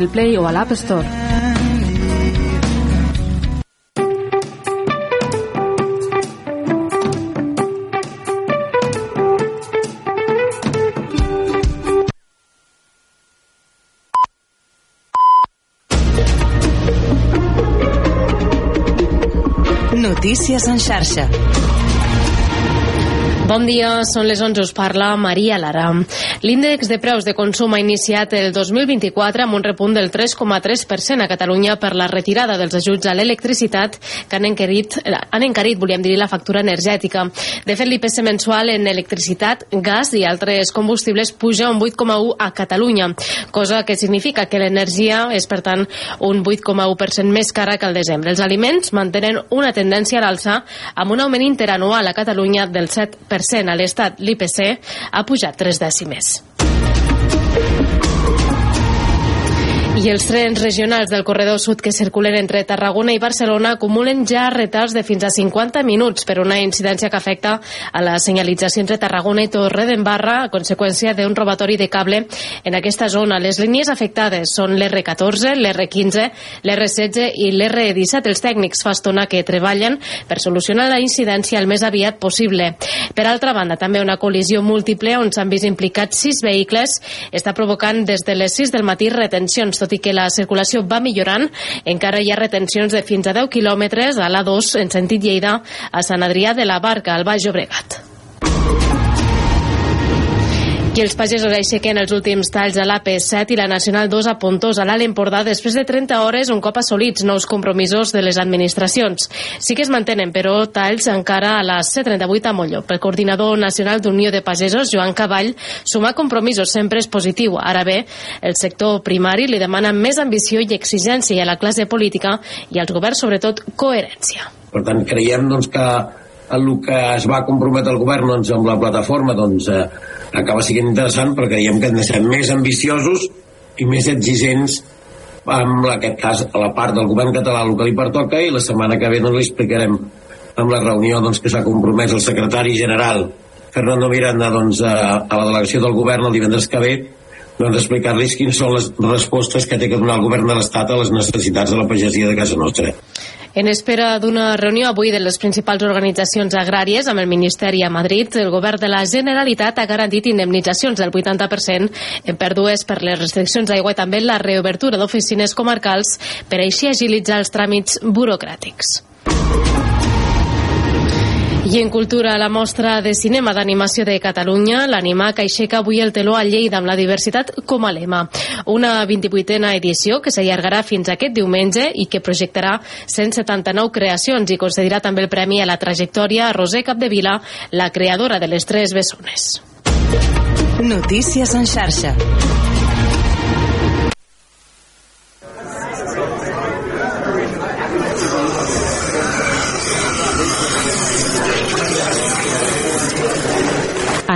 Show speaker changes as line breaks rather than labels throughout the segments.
el Play o a l'App Store.
Notícies en xarxa.
Bon dia, són les 11, us parla Maria Lara. L'índex de preus de consum ha iniciat el 2024 amb un repunt del 3,3% a Catalunya per la retirada dels ajuts a l'electricitat que han encarit, han encarit, volíem dir, la factura energètica. De fet, l'IPC mensual en electricitat, gas i altres combustibles puja un 8,1 a Catalunya, cosa que significa que l'energia és, per tant, un 8,1% més cara que el desembre. Els aliments mantenen una tendència a l'alça amb un augment interanual a Catalunya del 7%. A l'estat, l'IPC ha pujat 3 dècimes. I els trens regionals del corredor sud que circulen entre Tarragona i Barcelona acumulen ja retards de fins a 50 minuts per una incidència que afecta a la senyalització entre Tarragona i Torredembarra a conseqüència d'un robatori de cable en aquesta zona. Les línies afectades són l'R14, l'R15, l'R16 i l'R17. Els tècnics fa estona que treballen per solucionar la incidència el més aviat possible. Per altra banda, també una col·lisió múltiple on s'han vist implicats sis vehicles està provocant des de les 6 del matí retencions, tot i que la circulació va millorant, encara hi ha retencions de fins a 10 quilòmetres a l'A2 en sentit Lleida a Sant Adrià de la Barca, al Baix Llobregat. I els pagesos aixequen els últims talls a l'AP7 i la Nacional 2 a Pontós, a l'Alt Empordà, després de 30 hores un cop assolits nous compromisos de les administracions. Sí que es mantenen, però, talls encara a la C38 a Molló. Pel coordinador nacional d'Unió de Pagesos, Joan Cavall, sumar compromisos sempre és positiu. Ara bé, el sector primari li demana més ambició i exigència a la classe política i als governs, sobretot, coherència.
Per tant, creiem doncs, que el que es va comprometre el govern doncs, amb la plataforma doncs, eh, acaba sent interessant perquè creiem que hem de ser més ambiciosos i més exigents amb aquest cas a la part del govern català el que li pertoca i la setmana que ve doncs li explicarem amb la reunió doncs, que s'ha compromès el secretari general Fernando Miranda doncs, a, a la delegació del govern el divendres que ve doncs, explicar-los quines són les respostes que té que donar el govern de l'Estat a les necessitats de la pagesia de casa nostra.
En espera d'una reunió avui de les principals organitzacions agràries amb el Ministeri a Madrid, el govern de la Generalitat ha garantit indemnitzacions del 80% en pèrdues per les restriccions d'aigua i també la reobertura d'oficines comarcals per així agilitzar els tràmits burocràtics. I en cultura, la mostra de cinema d'animació de Catalunya, l'Animà que aixeca avui el teló a Lleida amb la diversitat com a lema. Una 28a edició que s'allargarà fins aquest diumenge i que projectarà 179 creacions i concedirà també el premi a la trajectòria a Roser Capdevila, la creadora de les tres bessones.
Notícies en xarxa.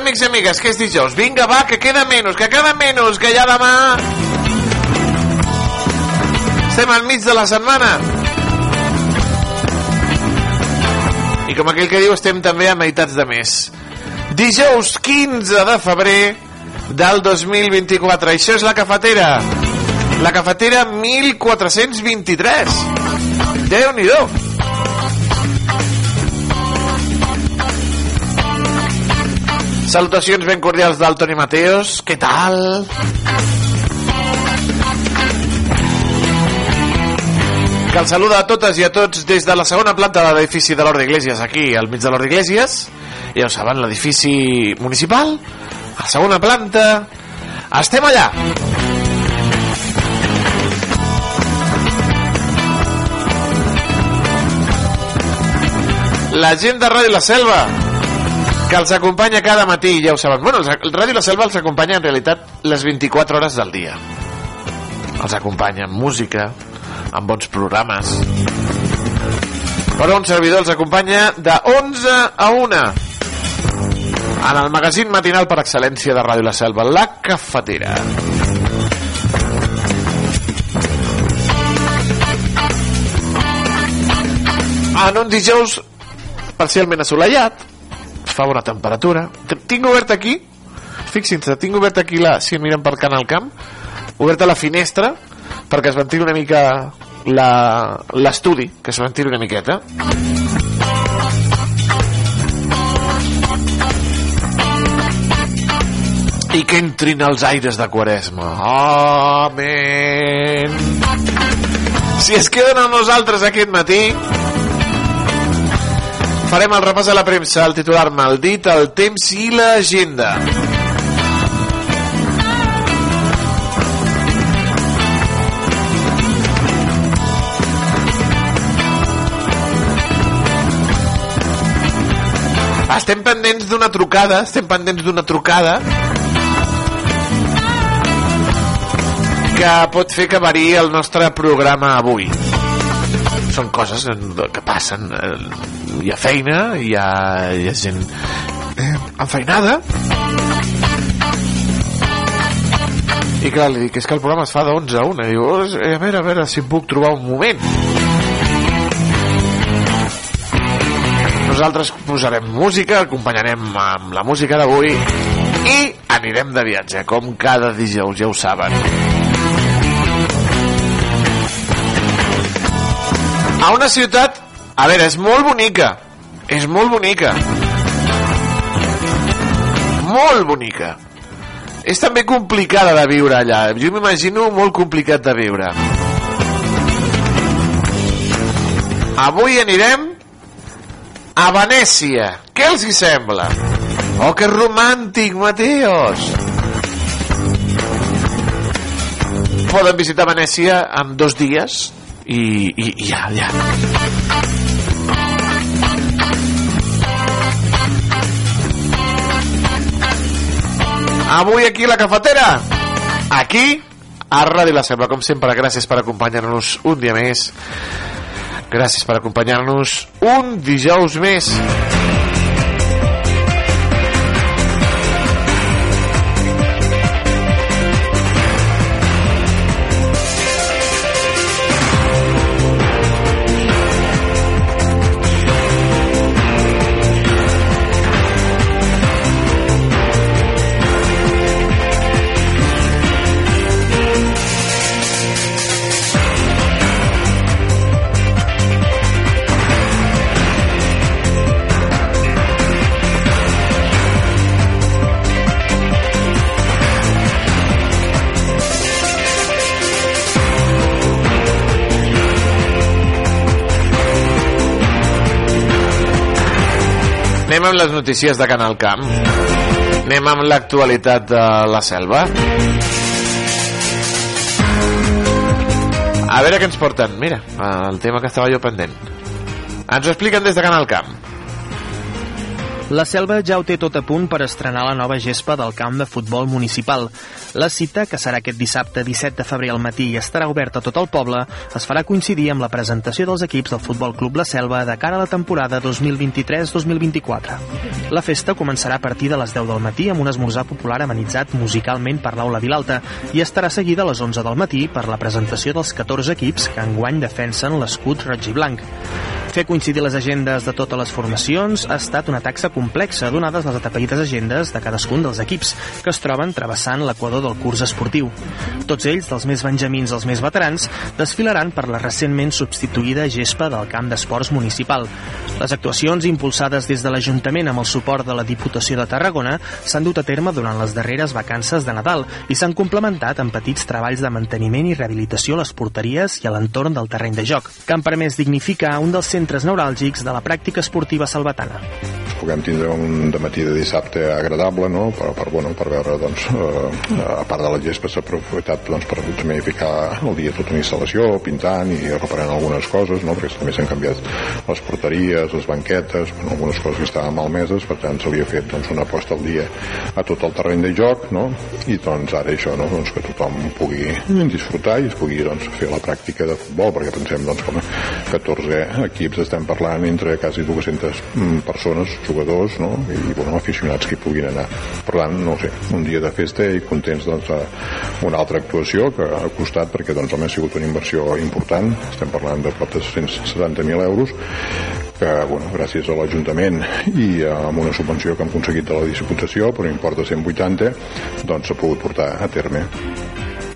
Amics i amigues, que és dijous. Vinga, va, que queda menys, que queda menys, que ja demà... Estem al mig de la setmana. I com aquell que diu, estem també a meitats de mes. Dijous 15 de febrer del 2024. Això és la cafetera. La cafetera 1423. Déu-n'hi-do. Salutacions ben cordials del Toni Mateos. Què tal? Que el saluda a totes i a tots des de la segona planta de l'edifici de l'Hort d'Iglésies, aquí al mig de l'Hort d'Iglésies. Ja ho saben, l'edifici municipal, a segona planta. Estem allà. La gent de Ràdio La Selva que els acompanya cada matí, ja ho saben. Bueno, el Ràdio La Selva els acompanya en realitat les 24 hores del dia. Els acompanya amb música, amb bons programes. Però un servidor els acompanya de 11 a 1 en el magazín matinal per excel·lència de Ràdio La Selva, La Cafetera. En un dijous parcialment assolellat, fa bona temperatura. Tinc obert aquí, fixin-se, tinc obert aquí, la, si miren per Canal Camp, oberta la finestra perquè es ventili una mica l'estudi, que es ventili una miqueta. i que entrin els aires de Quaresma. Amén. Si es queden amb nosaltres aquest matí, farem el repàs de la premsa, el titular maldit, el temps i l'agenda. Estem pendents d'una trucada, estem pendents d'una trucada que pot fer que variï el nostre programa avui. Són coses que passen. eh, Hi ha feina, hi ha, hi ha gent eh, enfeinada. I clar, li dic, és que el programa es fa de 11 a 1. I diu, "Oh, a veure, a veure si puc trobar un moment. Nosaltres posarem música, acompanyarem amb la música d'avui i anirem de viatge, com cada dijous, ja ho saben. A una ciutat, a veure, és molt bonica, és molt bonica. Molt bonica. És també complicada de viure allà. Jo m'imagino molt complicat de viure. Avui anirem a Venècia. Què els hi sembla? Oh, que romàntic, Mateos! Poden visitar Venècia en dos dies i, i, i ja, ja. Avui aquí la cafetera. Aquí, a Ràdio La Selva, com sempre, gràcies per acompanyar-nos un dia més. Gràcies per acompanyar-nos un dijous més. Les notícies de Canal Camp. Anem amb l'actualitat de la selva. A veure què ens porten. Mira, el tema que estava jo pendent. Ens ho expliquen des de Canal Camp.
La Selva ja ho té tot a punt per estrenar la nova gespa del camp de futbol municipal. La cita, que serà aquest dissabte 17 de febrer al matí i estarà oberta a tot el poble, es farà coincidir amb la presentació dels equips del Futbol Club La Selva de cara a la temporada 2023-2024. La festa començarà a partir de les 10 del matí amb un esmorzar popular amenitzat musicalment per l'Aula Vilalta i estarà seguida a les 11 del matí per la presentació dels 14 equips que enguany defensen l'escut roig i blanc. Fer coincidir les agendes de totes les formacions ha estat una taxa complexa donades les atapeïdes agendes de cadascun dels equips que es troben travessant l'equador del curs esportiu. Tots ells, dels més benjamins als més veterans, desfilaran per la recentment substituïda gespa del camp d'esports municipal. Les actuacions impulsades des de l'Ajuntament amb el suport de la Diputació de Tarragona s'han dut a terme durant les darreres vacances de Nadal i s'han complementat amb petits treballs de manteniment i rehabilitació a les porteries i a l'entorn del terreny de joc, que han permès dignificar un dels centres neuràlgics de la pràctica esportiva salvatana.
puguem tindre un matí de dissabte agradable no? per, per, bueno, per veure doncs, eh, a part de la gespa s'ha aprofitat doncs, per també ficar el dia tota una instal·lació pintant i reparant algunes coses no? perquè també s'han canviat les porteries les banquetes, bueno, algunes coses que estaven malmeses per tant s'havia fet doncs, una posta al dia a tot el terreny de joc no? i doncs ara això no? doncs, que tothom pugui disfrutar i es pugui doncs, fer la pràctica de futbol perquè pensem doncs, com 14 equips estem parlant entre quasi 200 mm, persones, jugadors no? i bueno, aficionats que hi puguin anar. Per tant, no sé, un dia de festa i contents doncs, una altra actuació que ha costat perquè doncs, home, ha sigut una inversió important. Estem parlant de prop de 170.000 euros que bueno, gràcies a l'Ajuntament i amb una subvenció que hem aconseguit de la Diputació per un import de 180 doncs s'ha pogut portar a terme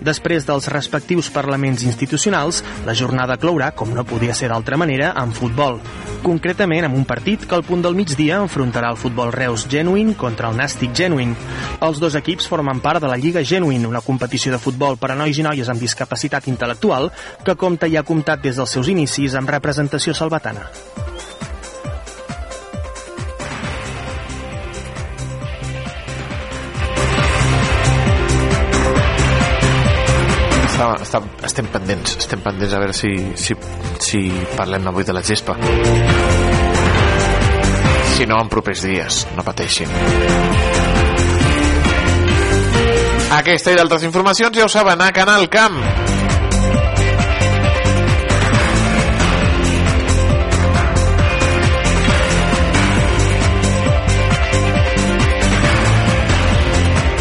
Després dels respectius parlaments institucionals, la jornada clourà, com no podia ser d'altra manera, amb futbol. Concretament amb un partit que al punt del migdia enfrontarà el futbol Reus Genuine contra el Nàstic Genuine. Els dos equips formen part de la Lliga Genuine, una competició de futbol per a nois i noies amb discapacitat intel·lectual que compta i ha comptat des dels seus inicis amb representació salvatana.
Està, està, estem pendents estem pendents a veure si, si, si parlem avui de la gespa. Si no en propers dies no pateixin. Aquesta i d'altres informacions ja ho saben a Canal Camp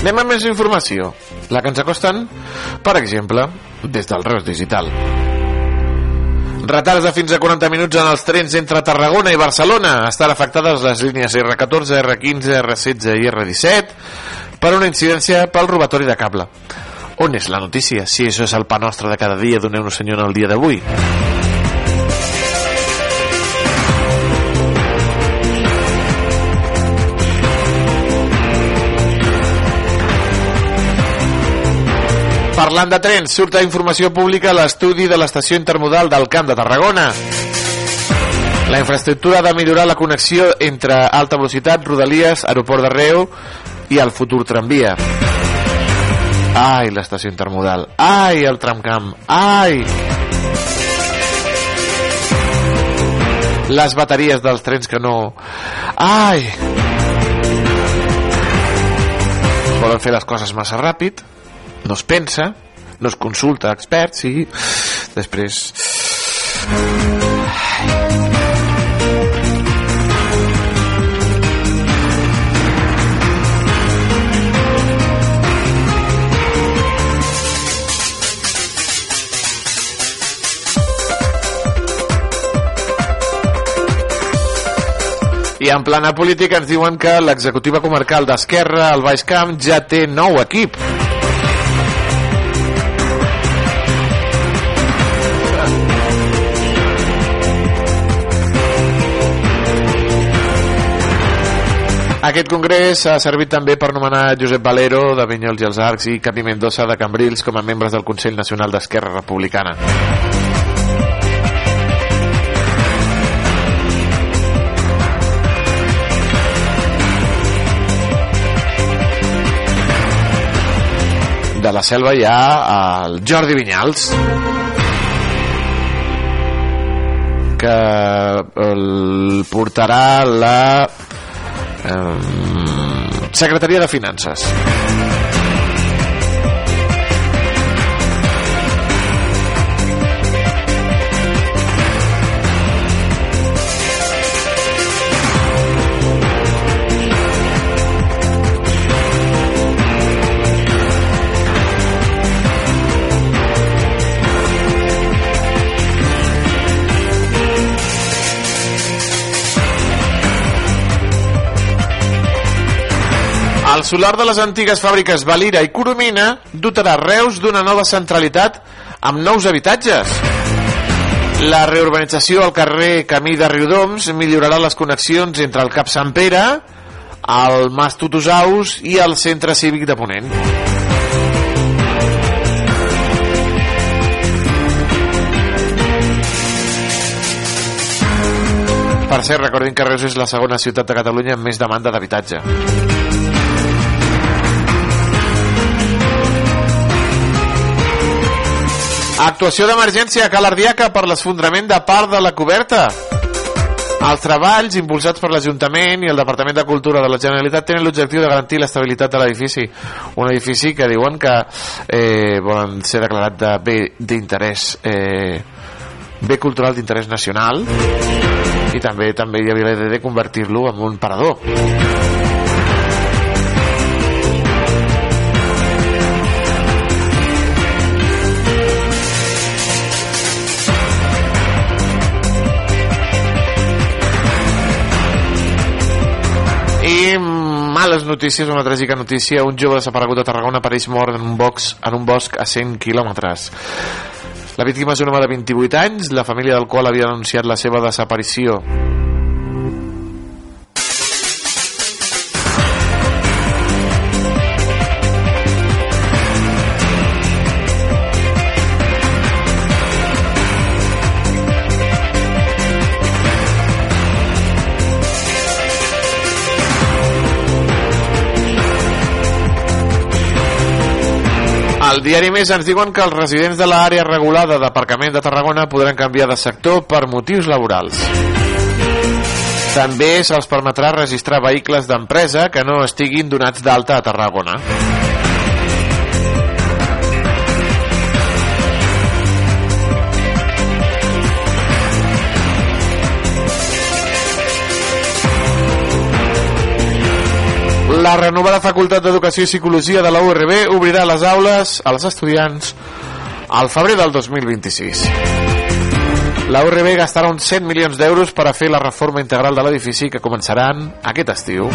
Anem amb més informació, la que ens acosten, per exemple, des del Reus Digital. Retards de fins a 40 minuts en els trens entre Tarragona i Barcelona. Estan afectades les línies R14, R15, R16 i R17 per una incidència pel robatori de cable. On és la notícia? Si això és el pa nostre de cada dia, doneu-nos senyor en el dia d'avui. Parlant de trens, surt a informació pública l'estudi de l'estació intermodal del Camp de Tarragona. La infraestructura ha de millorar la connexió entre alta velocitat, Rodalies, Aeroport de Reu i el futur tramvia. Ai, l'estació intermodal. Ai, el tramcamp. Ai! Les bateries dels trens que no... Ai! Volen fer les coses massa ràpid no es pensa, no es consulta experts i després... I en plana política ens diuen que l'executiva comarcal d'Esquerra, al Baix Camp, ja té nou equip. Aquest congrés ha servit també per nomenar Josep Valero de Vinyols i els Arcs i Capi Mendoza de Cambrils com a membres del Consell Nacional d'Esquerra Republicana. de la selva hi ha el Jordi Vinyals que el portarà la eh, Secretaria de Finances El solar de les antigues fàbriques Valira i Coromina dotarà Reus d'una nova centralitat amb nous habitatges. La reurbanització al carrer Camí de Riudoms millorarà les connexions entre el Cap Sant Pere, el Mas Tutusaus i el Centre Cívic de Ponent. Per cert, recordin que Reus és la segona ciutat de Catalunya amb més demanda d'habitatge. Actuació d'emergència a Calardiaca per l'esfondrament de part de la coberta. Els treballs impulsats per l'Ajuntament i el Departament de Cultura de la Generalitat tenen l'objectiu de garantir l'estabilitat de l'edifici. Un edifici que diuen que eh, volen ser declarat de bé d'interès eh, bé cultural d'interès nacional i també també hi havia la idea de convertir-lo en un parador. Notícies, una tràgica notícia. Un jove desaparegut a Tarragona apareix mort en un, box, en un bosc a 100 quilòmetres. La víctima és un home de 28 anys, la família del qual havia denunciat la seva desaparició. Al diari Més ens diuen que els residents de l'àrea regulada d'aparcament de Tarragona podran canviar de sector per motius laborals. També se'ls permetrà registrar vehicles d'empresa que no estiguin donats d'alta a Tarragona. La renovada Facultat d'Educació i Psicologia de la URB obrirà les aules als estudiants al febrer del 2026. La URB gastarà uns 100 milions d'euros per a fer la reforma integral de l'edifici que començaran aquest estiu.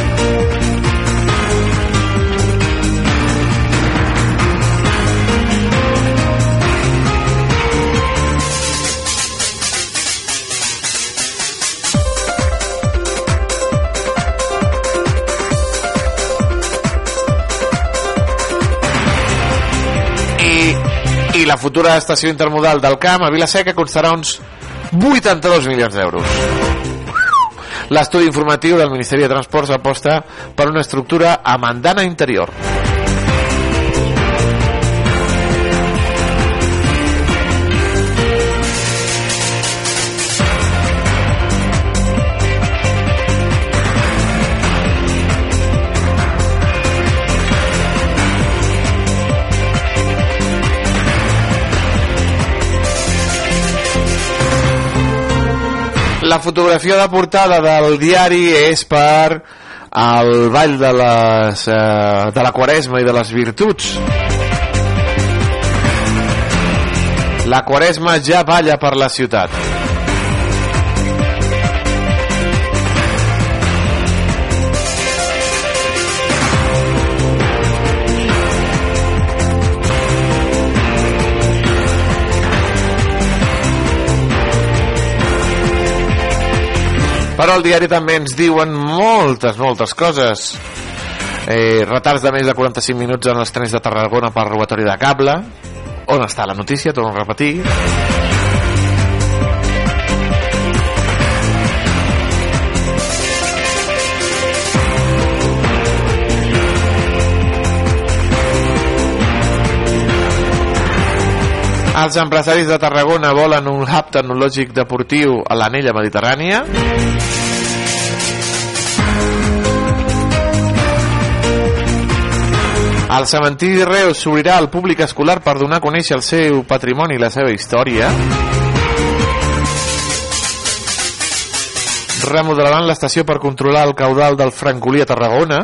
La futura estació intermodal del Camp a Vilaseca costarà uns 82 milions d'euros. L'estudi informatiu del Ministeri de Transports aposta per una estructura amb andana interior. La fotografia de portada del diari és per el ball de, les, eh, de la quaresma i de les virtuts. La quaresma ja balla per la ciutat. Però al diari també ens diuen moltes, moltes coses. Eh, retards de més de 45 minuts en els trens de Tarragona per robatori de cable. On està la notícia? Torno a repetir. Els empresaris de Tarragona volen un hub tecnològic deportiu a l'anella mediterrània. El cementiri de Reus s'obrirà al públic escolar per donar a conèixer el seu patrimoni i la seva història. Remodelaran l'estació per controlar el caudal del Francolí a Tarragona.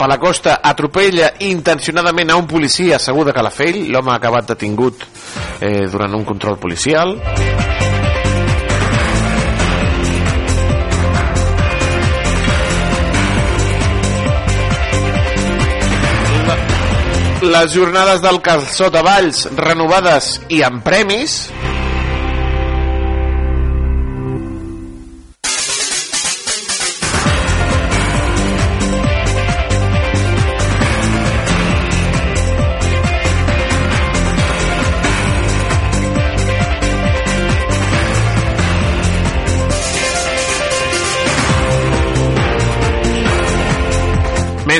A la costa atropella intencionadament a un policia assegut a Calafell l'home ha acabat detingut eh, durant un control policial les jornades del calçot a Valls renovades i amb premis.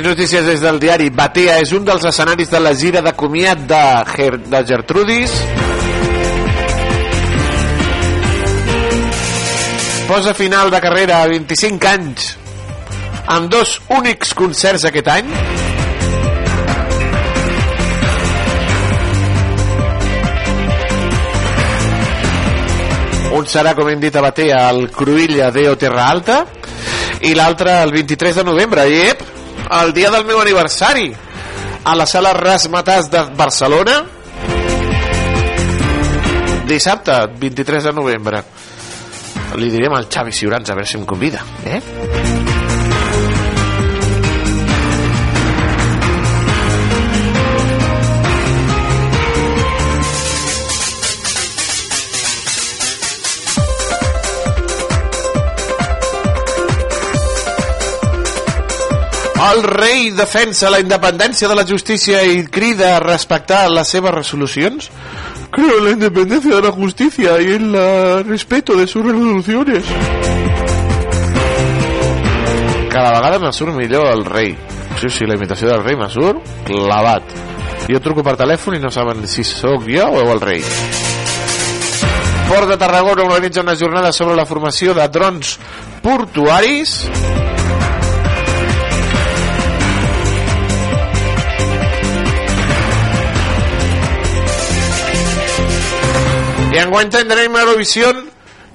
Més notícies des del diari. Batea és un dels escenaris de la gira de comiat de, Ger de Gertrudis. Posa final de carrera a 25 anys amb dos únics concerts aquest any. Un serà, com hem dit a Batea, al Cruïlla de Terra Alta i l'altre el 23 de novembre. I, ep, el dia del meu aniversari. A la sala Rasmatàs de Barcelona. Dissabte 23 de novembre. Li direm al Xavi Ciurans a veure si em convida eh? El rei defensa la independència de la justícia i crida a respectar les seves resolucions. Creo en la independencia de la justicia y en el respeto de sus resoluciones. Cada vegada me surt millor el rei. Sí, sí, la imitació del rei me surt clavat. Jo truco per telèfon i no saben si sóc jo o el rei. Port de Tarragona organitza una jornada sobre la formació de drons portuaris. I enguany tindrem Eurovision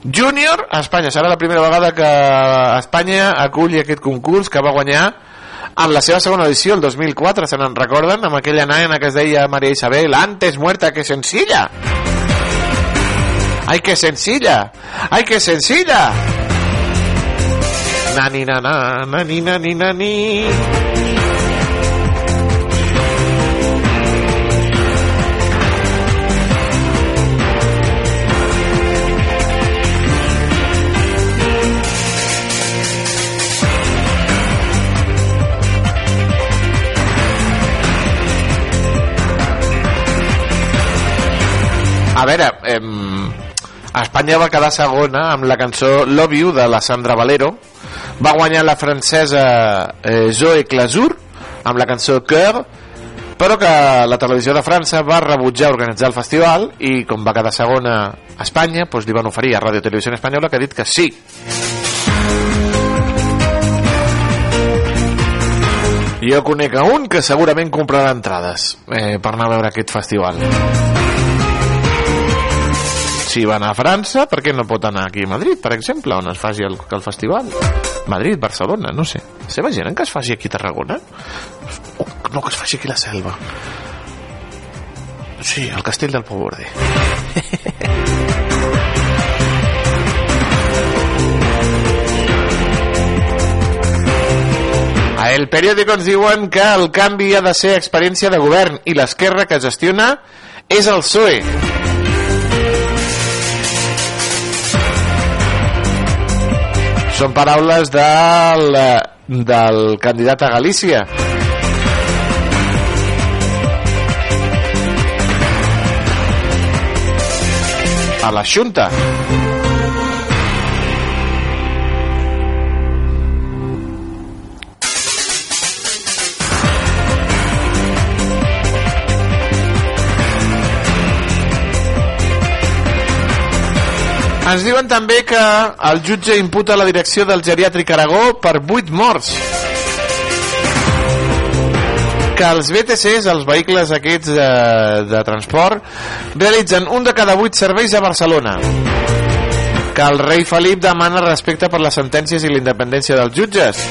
Júnior a Espanya. Serà la primera vegada que Espanya aculli aquest concurs que va guanyar en la seva segona edició, el 2004, se n'en recorden, amb aquella nena que es deia Maria Isabel, antes muerta que sencilla. Ai, que sencilla! Ai, que sencilla! Nani, na, na, nani, nani, nani. A veure, em, Espanya va quedar segona amb la cançó Love You de la Sandra Valero. Va guanyar la francesa eh, Zoe Clasur amb la cançó Cœur, però que la televisió de França va rebutjar organitzar el festival i com va quedar segona a Espanya, doncs li van oferir a Radio Televisió Espanyola que ha dit que sí. Jo conec a un que segurament comprarà entrades eh, per anar a veure aquest festival si va anar a França, per què no pot anar aquí a Madrid, per exemple, on es faci el, el festival? Madrid, Barcelona, no sé. Gent que es faci aquí a Tarragona? O, no, que es faci aquí a la selva. Sí, al castell del Poborde. A El periòdico ens diuen que el canvi ha de ser experiència de govern i l'esquerra que gestiona és el PSOE. Són paraules del, del candidat a Galícia. A la Junta. Ens diuen també que el jutge imputa la direcció del geriàtric Aragó per 8 morts. Que els BTCs, els vehicles aquests de, de transport, realitzen un de cada 8 serveis a Barcelona. Que el rei Felip demana respecte per les sentències i la independència dels jutges.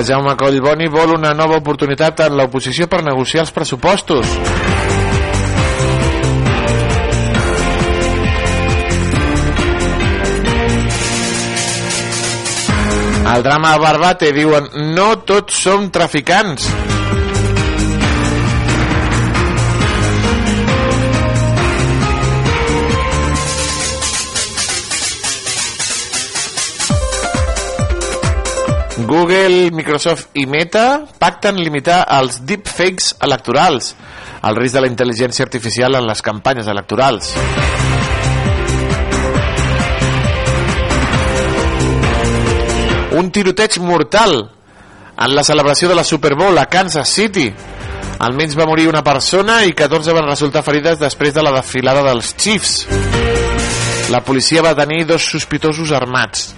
Que Jaume Collboni vol una nova oportunitat en l'oposició per negociar els pressupostos. El drama Barbate diuen no tots som traficants. Google, Microsoft i Meta pacten limitar els deepfakes electorals, el risc de la intel·ligència artificial en les campanyes electorals. Un tiroteig mortal en la celebració de la Super Bowl a Kansas City. Almenys va morir una persona i 14 van resultar ferides després de la desfilada dels Chiefs. La policia va tenir dos sospitosos armats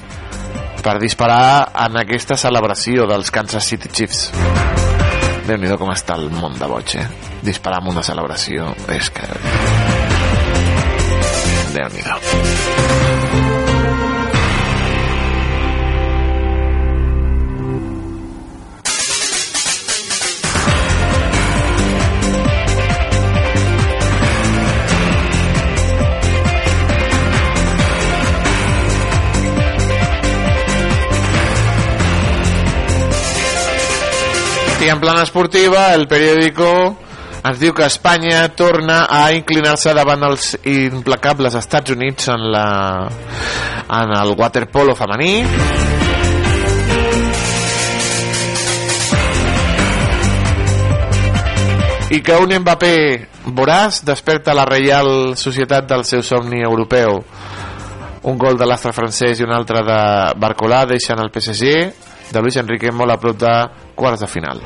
per disparar en aquesta celebració dels Kansas City Chiefs. déu nhi com està el món de boig, eh? Disparar en una celebració és que... déu nhi I en plana esportiva, el periòdico ens diu que Espanya torna a inclinar-se davant els implacables Estats Units en, la, en el waterpolo femení. i que un Mbappé voràs desperta la Reial Societat del seu somni europeu. Un gol de l'astre francès i un altre de Barcolà deixen el PSG de Luis Enrique molt a prop de quarts de final.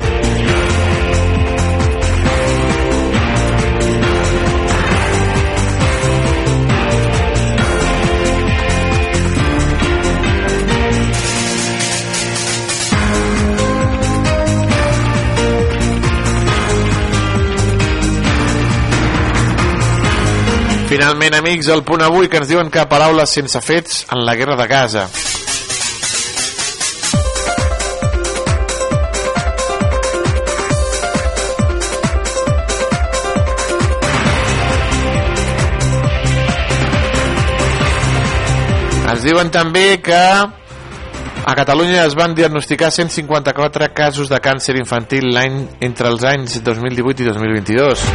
Finalment, amics, el punt avui que ens diuen que paraules sense fets en la guerra de Gaza. Diuen també que a Catalunya es van diagnosticar 154 casos de càncer infantil l'any entre els anys 2018 i 2022.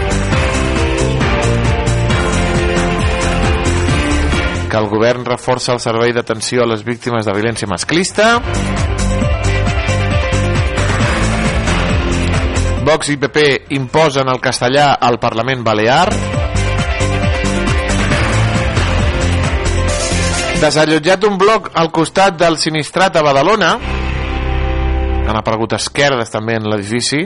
Que el govern reforça el servei d'atenció a les víctimes de violència masclista. Vox i PP imposen el castellà al Parlament Balear. Desallotjat un bloc al costat del sinistrat a Badalona. Han aparegut esquerdes també en l'edifici.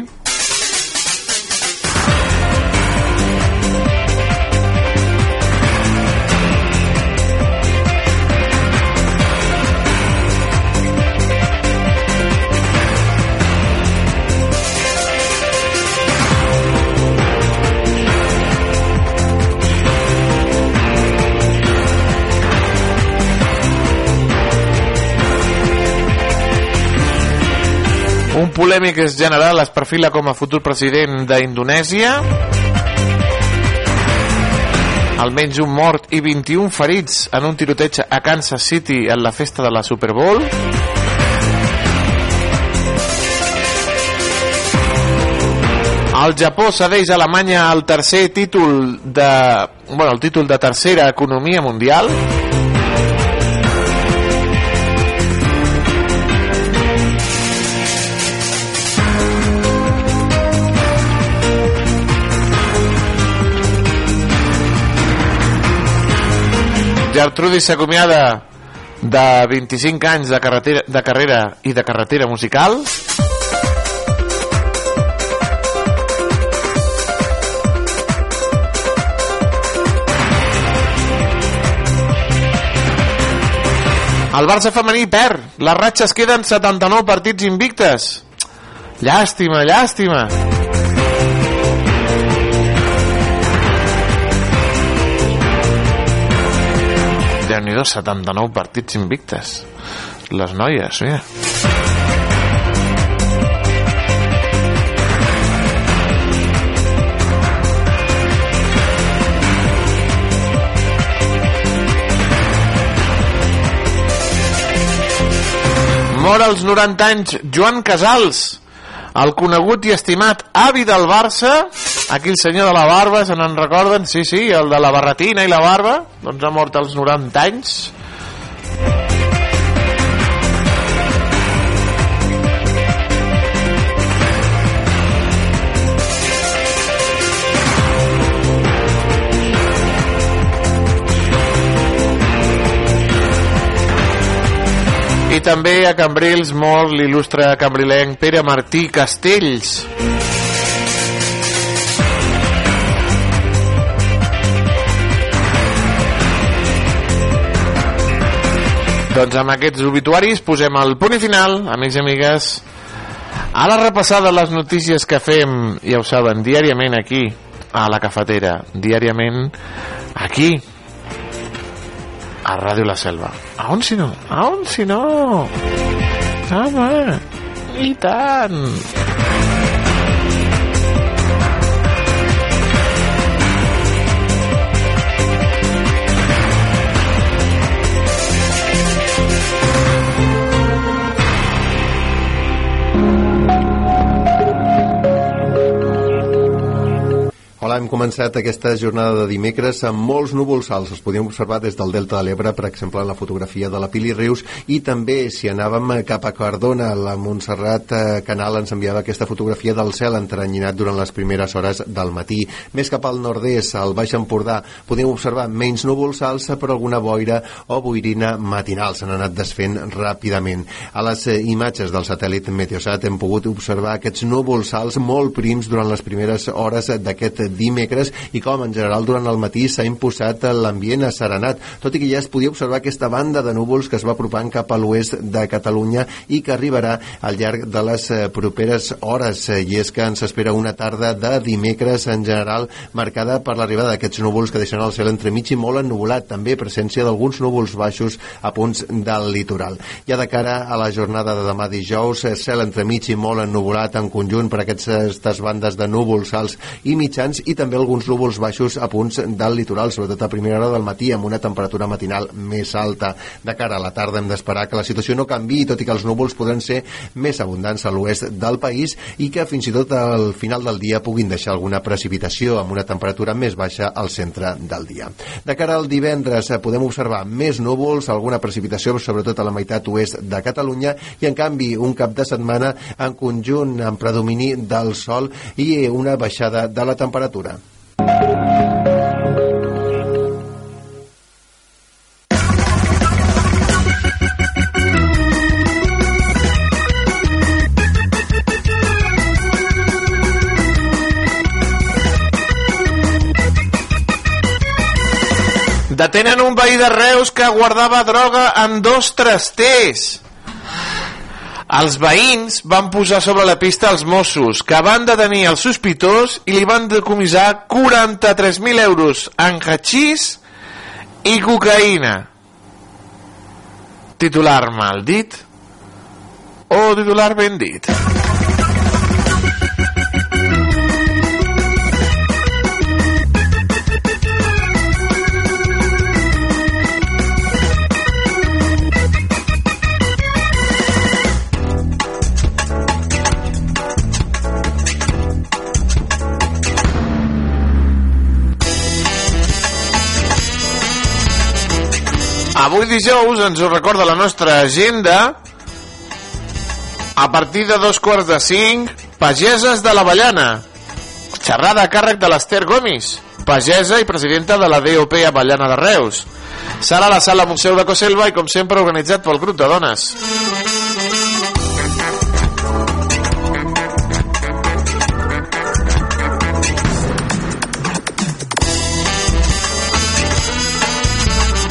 Un polèmic general es perfila com a futur president d'Indonèsia. Almenys un mort i 21 ferits en un tiroteig a Kansas City en la festa de la Super Bowl. El Japó cedeix a Alemanya el tercer títol de... Bueno, el títol de tercera economia mundial. Gertrudis s'acomiada de 25 anys de, carretera, de carrera i de carretera musical. El Barça femení perd. Les ratxes queden 79 partits invictes. Llàstima, llàstima. déu nhi 79 partits invictes. Les noies, mira. Mor als 90 anys Joan Casals el conegut i estimat avi del Barça, aquí el senyor de la barba, se n'en recorden? Sí, sí, el de la barretina i la barba, doncs ha mort als 90 anys. També a Cambrils mor l'il·lustre cambrilenc Pere Martí Castells. Doncs amb aquests obituaris posem el punt i final, amics i amigues, a la repassada les notícies que fem, ja ho saben, diàriament aquí, a la cafetera, diàriament aquí, a Ràdio La Selva. A on si no? A on si no? Home, i tant!
Hem començat aquesta jornada de dimecres amb molts núvols alts. Els podíem observar des del Delta de l'Ebre, per exemple, en la fotografia de la Pili Rius, i també, si anàvem cap a Cardona, la Montserrat eh, Canal ens enviava aquesta fotografia del cel entrenyinat durant les primeres hores del matí. Més cap al nord-est, al Baix Empordà, podíem observar menys núvols alts, però alguna boira o boirina matinal s'han anat desfent ràpidament. A les eh, imatges del satèl·lit Meteosat hem pogut observar aquests núvols alts molt prims durant les primeres hores d'aquest dimecres i com en general durant el matí s'ha imposat l'ambient asserenat, tot i que ja es podia observar aquesta banda de núvols que es va apropant cap a l'oest de Catalunya i que arribarà al llarg de les eh, properes hores i és que ens espera una tarda de dimecres en general marcada per l'arribada d'aquests núvols que deixaran el cel entremig i molt ennuvolat, també presència d'alguns núvols baixos a punts del litoral. Ja de cara a la jornada de demà dijous, eh, cel entremig i molt ennuvolat en conjunt per aquestes bandes de núvols alts i mitjans i també alguns núvols baixos a punts del litoral, sobretot a primera hora del matí, amb una temperatura matinal més alta. De cara a la tarda hem d'esperar que la situació no canvi, tot i que els núvols podran ser més abundants a l'oest del país i que fins i tot al final del dia puguin deixar alguna precipitació amb una temperatura més baixa al centre del dia. De cara al divendres eh, podem observar més núvols, alguna precipitació sobretot a la meitat oest de Catalunya i en canvi un cap de setmana en conjunt amb predomini del sol i una baixada de la temperatura temperatura.
Detenen un veí de Reus que guardava droga en dos trasters. Els veïns van posar sobre la pista els Mossos, que van detenir el sospitós i li van decomissar 43.000 euros en hachís i cocaïna. Titular mal dit o titular ben dit? Avui dijous ens ho recorda la nostra agenda. A partir de dos quarts de cinc pageses de l'Avellana. Xerrada a càrrec de l'Ester Gomis pagesa i presidenta de la DOP Avellana de Reus. Serà a la sala Museu de Coselva i com sempre organitzat pel grup de dones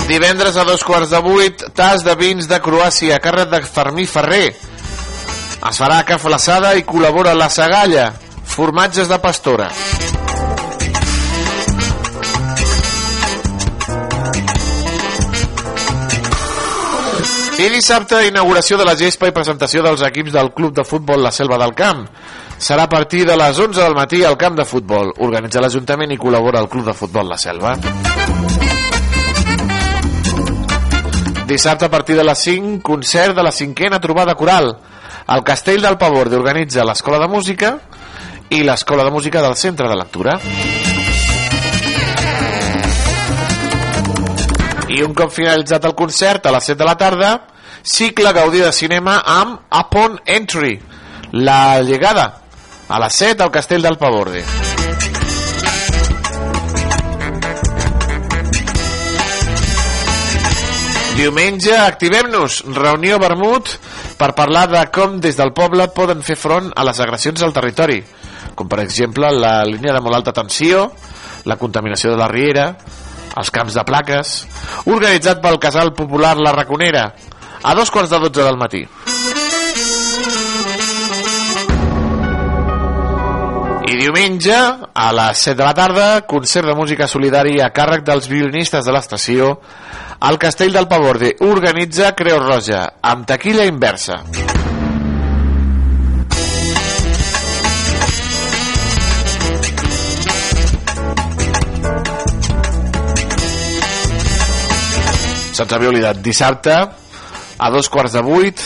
Divendres a dos quarts de vuit, tas de vins de Croàcia, càrrec de Fermí Ferrer. Es farà caflaçada i col·labora la Sagalla, formatges de pastora. I dissabte, inauguració de la gespa i presentació dels equips del Club de Futbol La Selva del Camp. Serà a partir de les 11 del matí al camp de futbol. Organitza l'Ajuntament i col·labora el Club de Futbol La Selva. Dissabte a partir de les 5, concert de la cinquena trobada coral. El Castell del Pavor organitza l'Escola de Música i l'Escola de Música del Centre de Lectura. I un cop finalitzat el concert, a les 7 de la tarda, cicle Gaudí de cinema amb Upon Entry, la llegada, a les 7 al Castell del Pavorde. Diumenge, activem-nos, reunió vermut per parlar de com des del poble poden fer front a les agressions al territori, com per exemple la línia de molt alta tensió, la contaminació de la riera, els camps de plaques, organitzat pel casal popular La Raconera, a dos quarts de dotze del matí. Diumenge, a les 7 de la tarda, concert de música solidari a càrrec dels violinistes de l'estació el Castell del Pavorde organitza Creu Roja amb taquilla inversa. Se'ns havia oblidat dissabte a dos quarts de vuit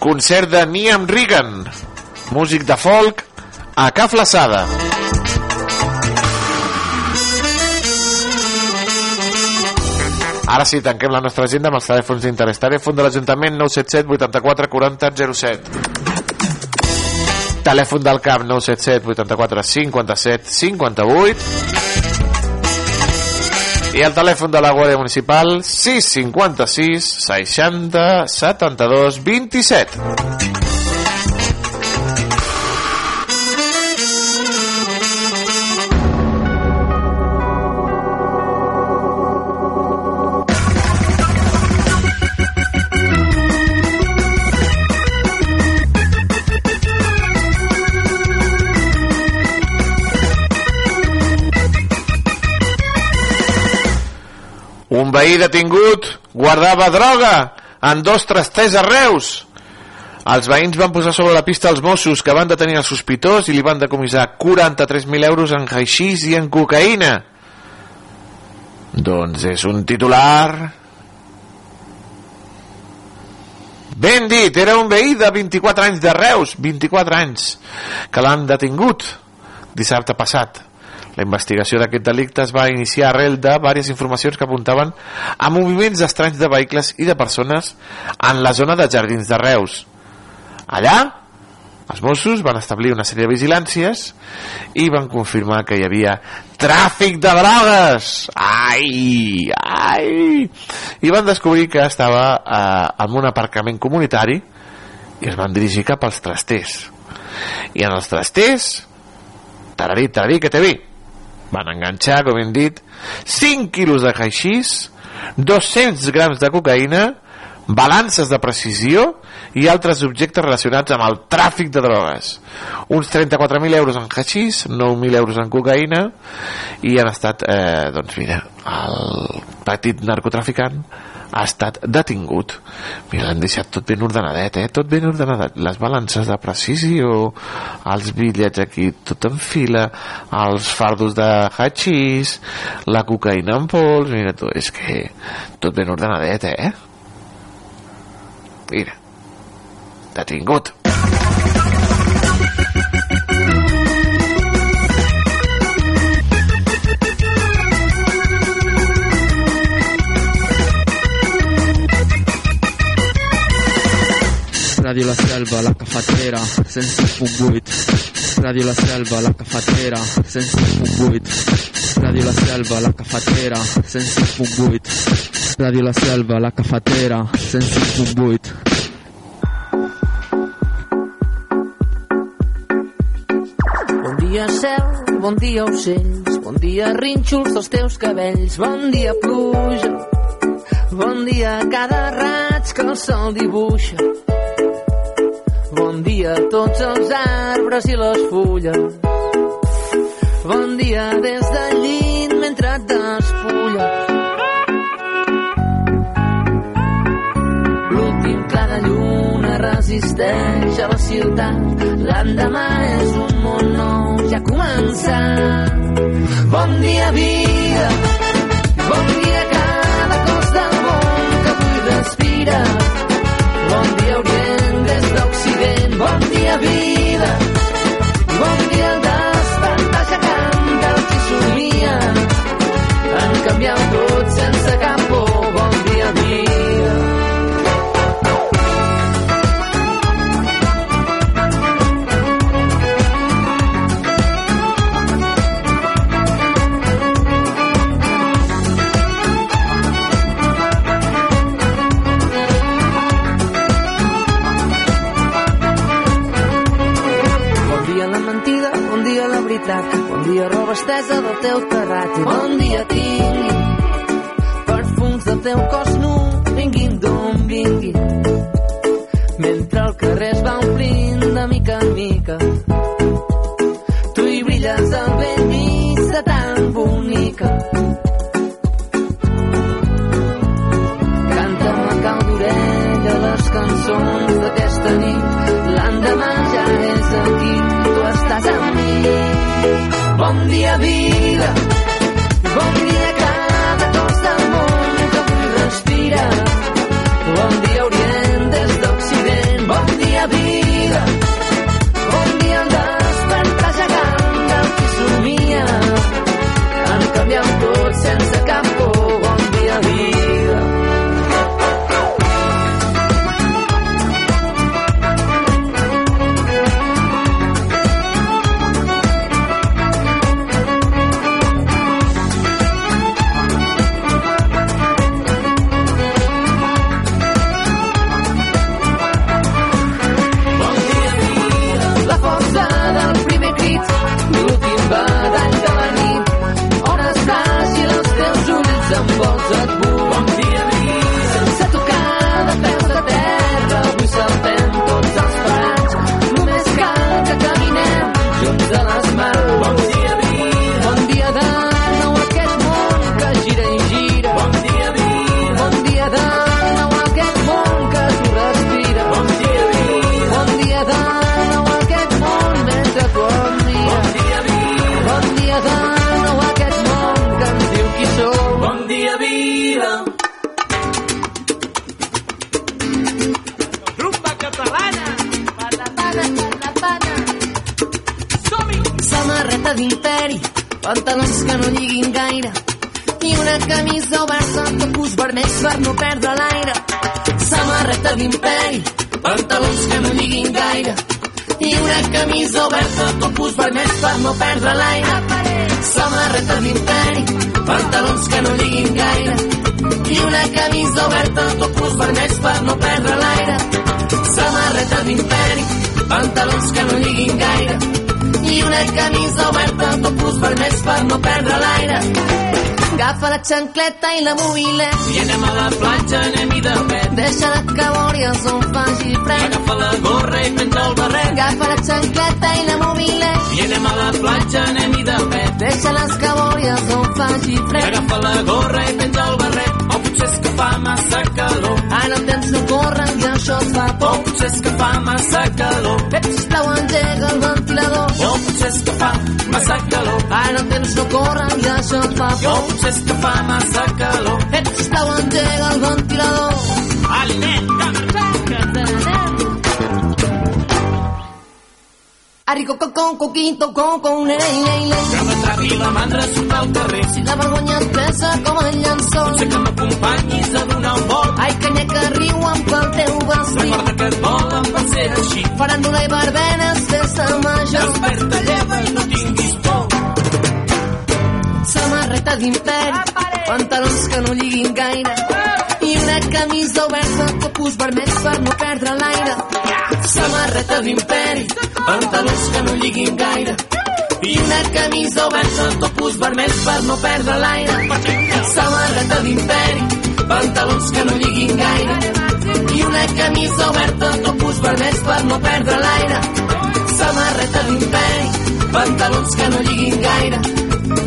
concert de Niam Regan músic de folk a Ca Flaçada. Ara sí, tanquem la nostra agenda amb els telèfons d'interès. Telèfon de l'Ajuntament 977 84 40 07. Telèfon del CAP 977 84 57 58. I el telèfon de la Guàrdia Municipal 656 60 72 27. Veí detingut guardava droga en dos trasters a Reus. Els veïns van posar sobre la pista els Mossos que van detenir el sospitós i li van decomissar 43.000 euros en haixís i en cocaïna. Doncs és un titular... Ben dit, era un veí de 24 anys de Reus, 24 anys, que l'han detingut dissabte passat. La investigació d'aquest delicte es va iniciar arrel de diverses informacions que apuntaven a moviments estranys de vehicles i de persones en la zona de Jardins de Reus. Allà, els Mossos van establir una sèrie de vigilàncies i van confirmar que hi havia tràfic de drogues. Ai, ai! I van descobrir que estava eh, en un aparcament comunitari i es van dirigir cap als trasters. I en els trasters, tararí, tararí, que té vi? Van enganxar, com hem dit, 5 quilos de haixís, 200 grams de cocaïna, balances de precisió i altres objectes relacionats amb el tràfic de drogues. Uns 34.000 euros en haixís, 9.000 euros en cocaïna i han estat, eh, doncs mira, el petit narcotraficant ha estat detingut. Mira, l'han deixat tot ben ordenadet, eh? Tot ben ordenadet. Les balances de precisió, els bitllets aquí tot en fila, els fardos de hachís, la cocaïna en pols, mira, tot, és que tot ben ordenadet, eh? Mira, detingut.
Ràdio La Selva, la cafetera, 106.8. Ràdio La Selva, la cafetera, 106.8. Ràdio La Selva, la cafetera, 106.8. Ràdio La Selva, la cafetera, 106.8.
Bon dia cel, bon dia ocells, bon dia rínxols dels teus cabells, bon dia pluja, bon dia cada raig que el sol dibuixa, bon dia a tots els arbres i les fulles, bon dia des del llit mentre et despulles. L'últim clar de lluna resisteix a la ciutat, l'endemà és un món nou, ja ha començat. Bon dia, vida, bon dia cada cos del món que buida respira. Bon dia, Orient, d'Occident. Bon dia, vida. Veritat, bon dia roba estesa del teu terrat i bon dia tingui perfums del teu cos nu, vinguin d'on vinguin. Mentre el carrer es va omplint de mica en mica, tu hi brilles al ben de tan bonica. Canta'm a cau d'orella les cançons d'aquesta nit. L'endemà ja és aquí, Bon dia, vida. Bon dia, cada camisa oberta, topus vermells per no perdre l'aire. Samarreta d'imperi, pantalons que no lliguin gaire i una camisa oberta, topus vermells per no perdre l'aire. Agafa la xancleta i la mobilet
I anem a la platja, anem-hi de pet.
Deixa-la que veuries on faci fred.
Agafa la gorra i penja el barret.
Agafa la xancleta i la mobilet
I anem a la platja, anem-hi de pet.
Deixa-les que veuries on faci fred.
Agafa la gorra i penja el barret. Fa massa calor.
Ara el temps no corre i això et fa
O
por.
potser és que fa massa calor.
Ep, sisplau, engega el ventilador.
O potser és que fa massa calor.
Ara el temps no corre i això et fa
O
por.
potser és que fa massa calor.
Ep, sisplau, engega el ventilador. Arico, con, con, coquito, con, con, lei, lei, lei.
que m'atravi la mandra surt al carrer.
Si la vergonya et pesa com el llençol.
Sé que m'acompanyis Recorda que et volen per ser així.
Faràndula i barbenes, festa major.
Desperta, lleva i no tinguis por.
Samarreta d'imperi, pantalons que no lliguin gaire. I una camisa oberta, topus vermells per no perdre l'aire. Samarreta d'imperi, pantalons que no lliguin gaire. I una camisa oberta, topus vermells per no perdre l'aire. Samarreta d'imperi, pantalons que no lliguin gaire. I una camisa oberta, topus vermells per no perdre l'aire. Samarreta d'imperi, pantalons que no lliguin gaire.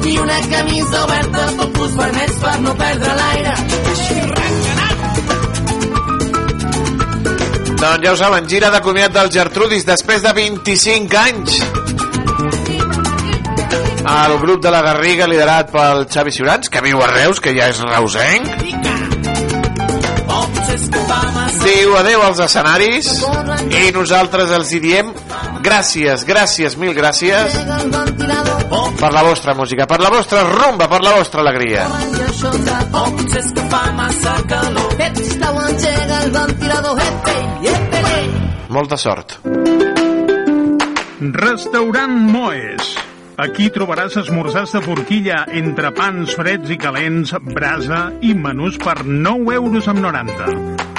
I una camisa oberta, topus vermells per no perdre l'aire.
Doncs ja ho saben, gira de comiat del Gertrudis després de 25 anys. El grup de la Garriga liderat pel Xavi Ciurans, que viu a Reus, que ja és reusenc. Diu adeu als escenaris i nosaltres els hi diem gràcies, gràcies, mil gràcies per la vostra música, per la vostra rumba, per la vostra alegria. Molta sort.
Restaurant Moes. Aquí trobaràs esmorzars de forquilla, entrepans freds i calents, brasa i menús per 9 euros amb 90.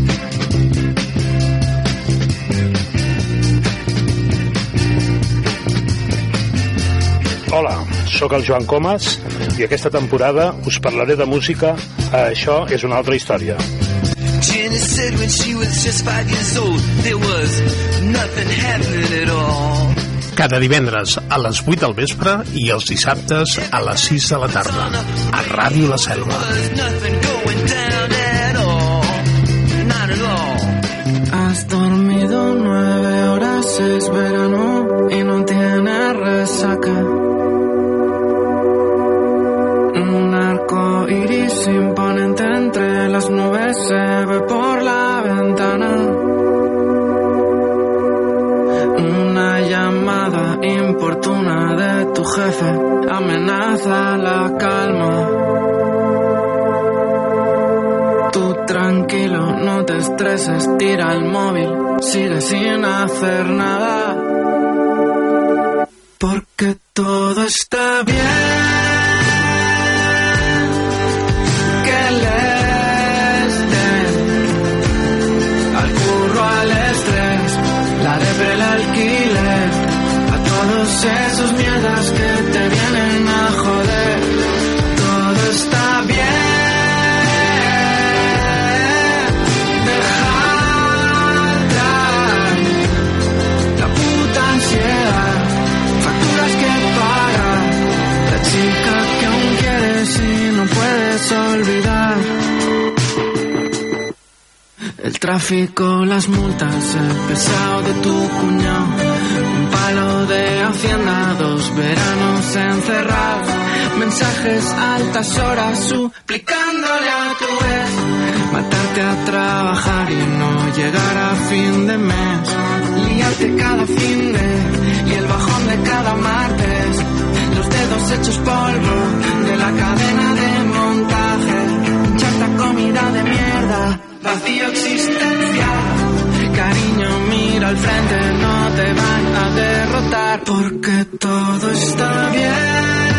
Hola, sóc el Joan Comas i aquesta temporada us parlaré de música a Això és una altra història.
Jenny said when she was just five years old there was nothing happening at all.
Cada divendres a les 8 del vespre i els dissabtes a les 6 de la tarda. A Ràdio La Selva.
Has dormido nueve horas, es verano y no tienes resaca. Iris imponente entre las nubes se ve por la ventana. Una llamada importuna de tu jefe amenaza la calma. Tú tranquilo, no te estreses, tira el móvil, sigue sin hacer nada. Porque todo está bien. Olvidar. El tráfico, las multas, el pesado de tu cuñado, un palo de hacienda, dos veranos encerrados, mensajes altas horas suplicándole a tu vez, matarte a trabajar y no llegar a fin de mes, liarte cada fin de y el bajón de cada martes, los dedos hechos polvo de la cadena de de mierda, vacío existencial. Cariño, mira al frente, no te van a derrotar porque todo está bien.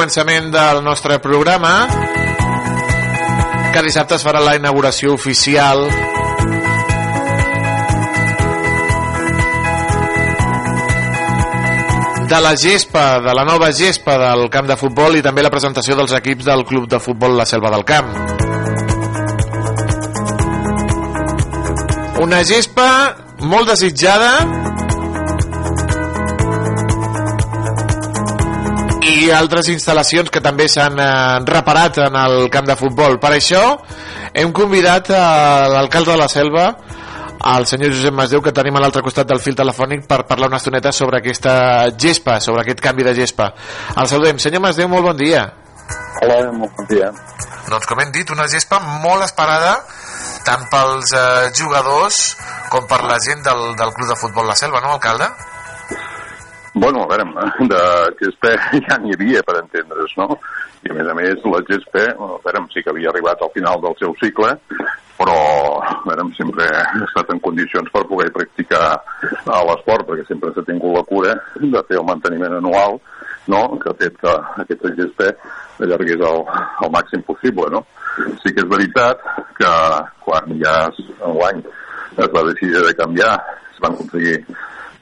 Començament del nostre programa, que dissabte es farà la inauguració oficial de la gespa, de la nova gespa del camp de futbol i també la presentació dels equips del Club de Futbol La Selva del Camp. Una gespa molt desitjada i altres instal·lacions que també s'han eh, reparat en el camp de futbol. Per això hem convidat a l'alcalde de la Selva, el senyor Josep Masdeu, que tenim a l'altre costat del fil telefònic per parlar una estoneta sobre aquesta gespa, sobre aquest canvi de gespa. El saludem. Senyor Masdeu, molt bon dia.
Hola, molt bon dia.
Doncs com hem dit, una gespa molt esperada tant pels eh, jugadors com per la gent del, del Club de Futbol La Selva, no, alcalde?
Bueno, a veure, de gespa ja n'hi havia, per entendre's, no? I a més a més, la gespa, a veure, sí que havia arribat al final del seu cicle, però veure, sempre ha estat en condicions per poder practicar a l'esport, perquè sempre s'ha tingut la cura de fer el manteniment anual, no? que ha fet que aquesta gespa allargués al, al màxim possible. No? Sí que és veritat que quan ja en l'any es va decidir de canviar, es van aconseguir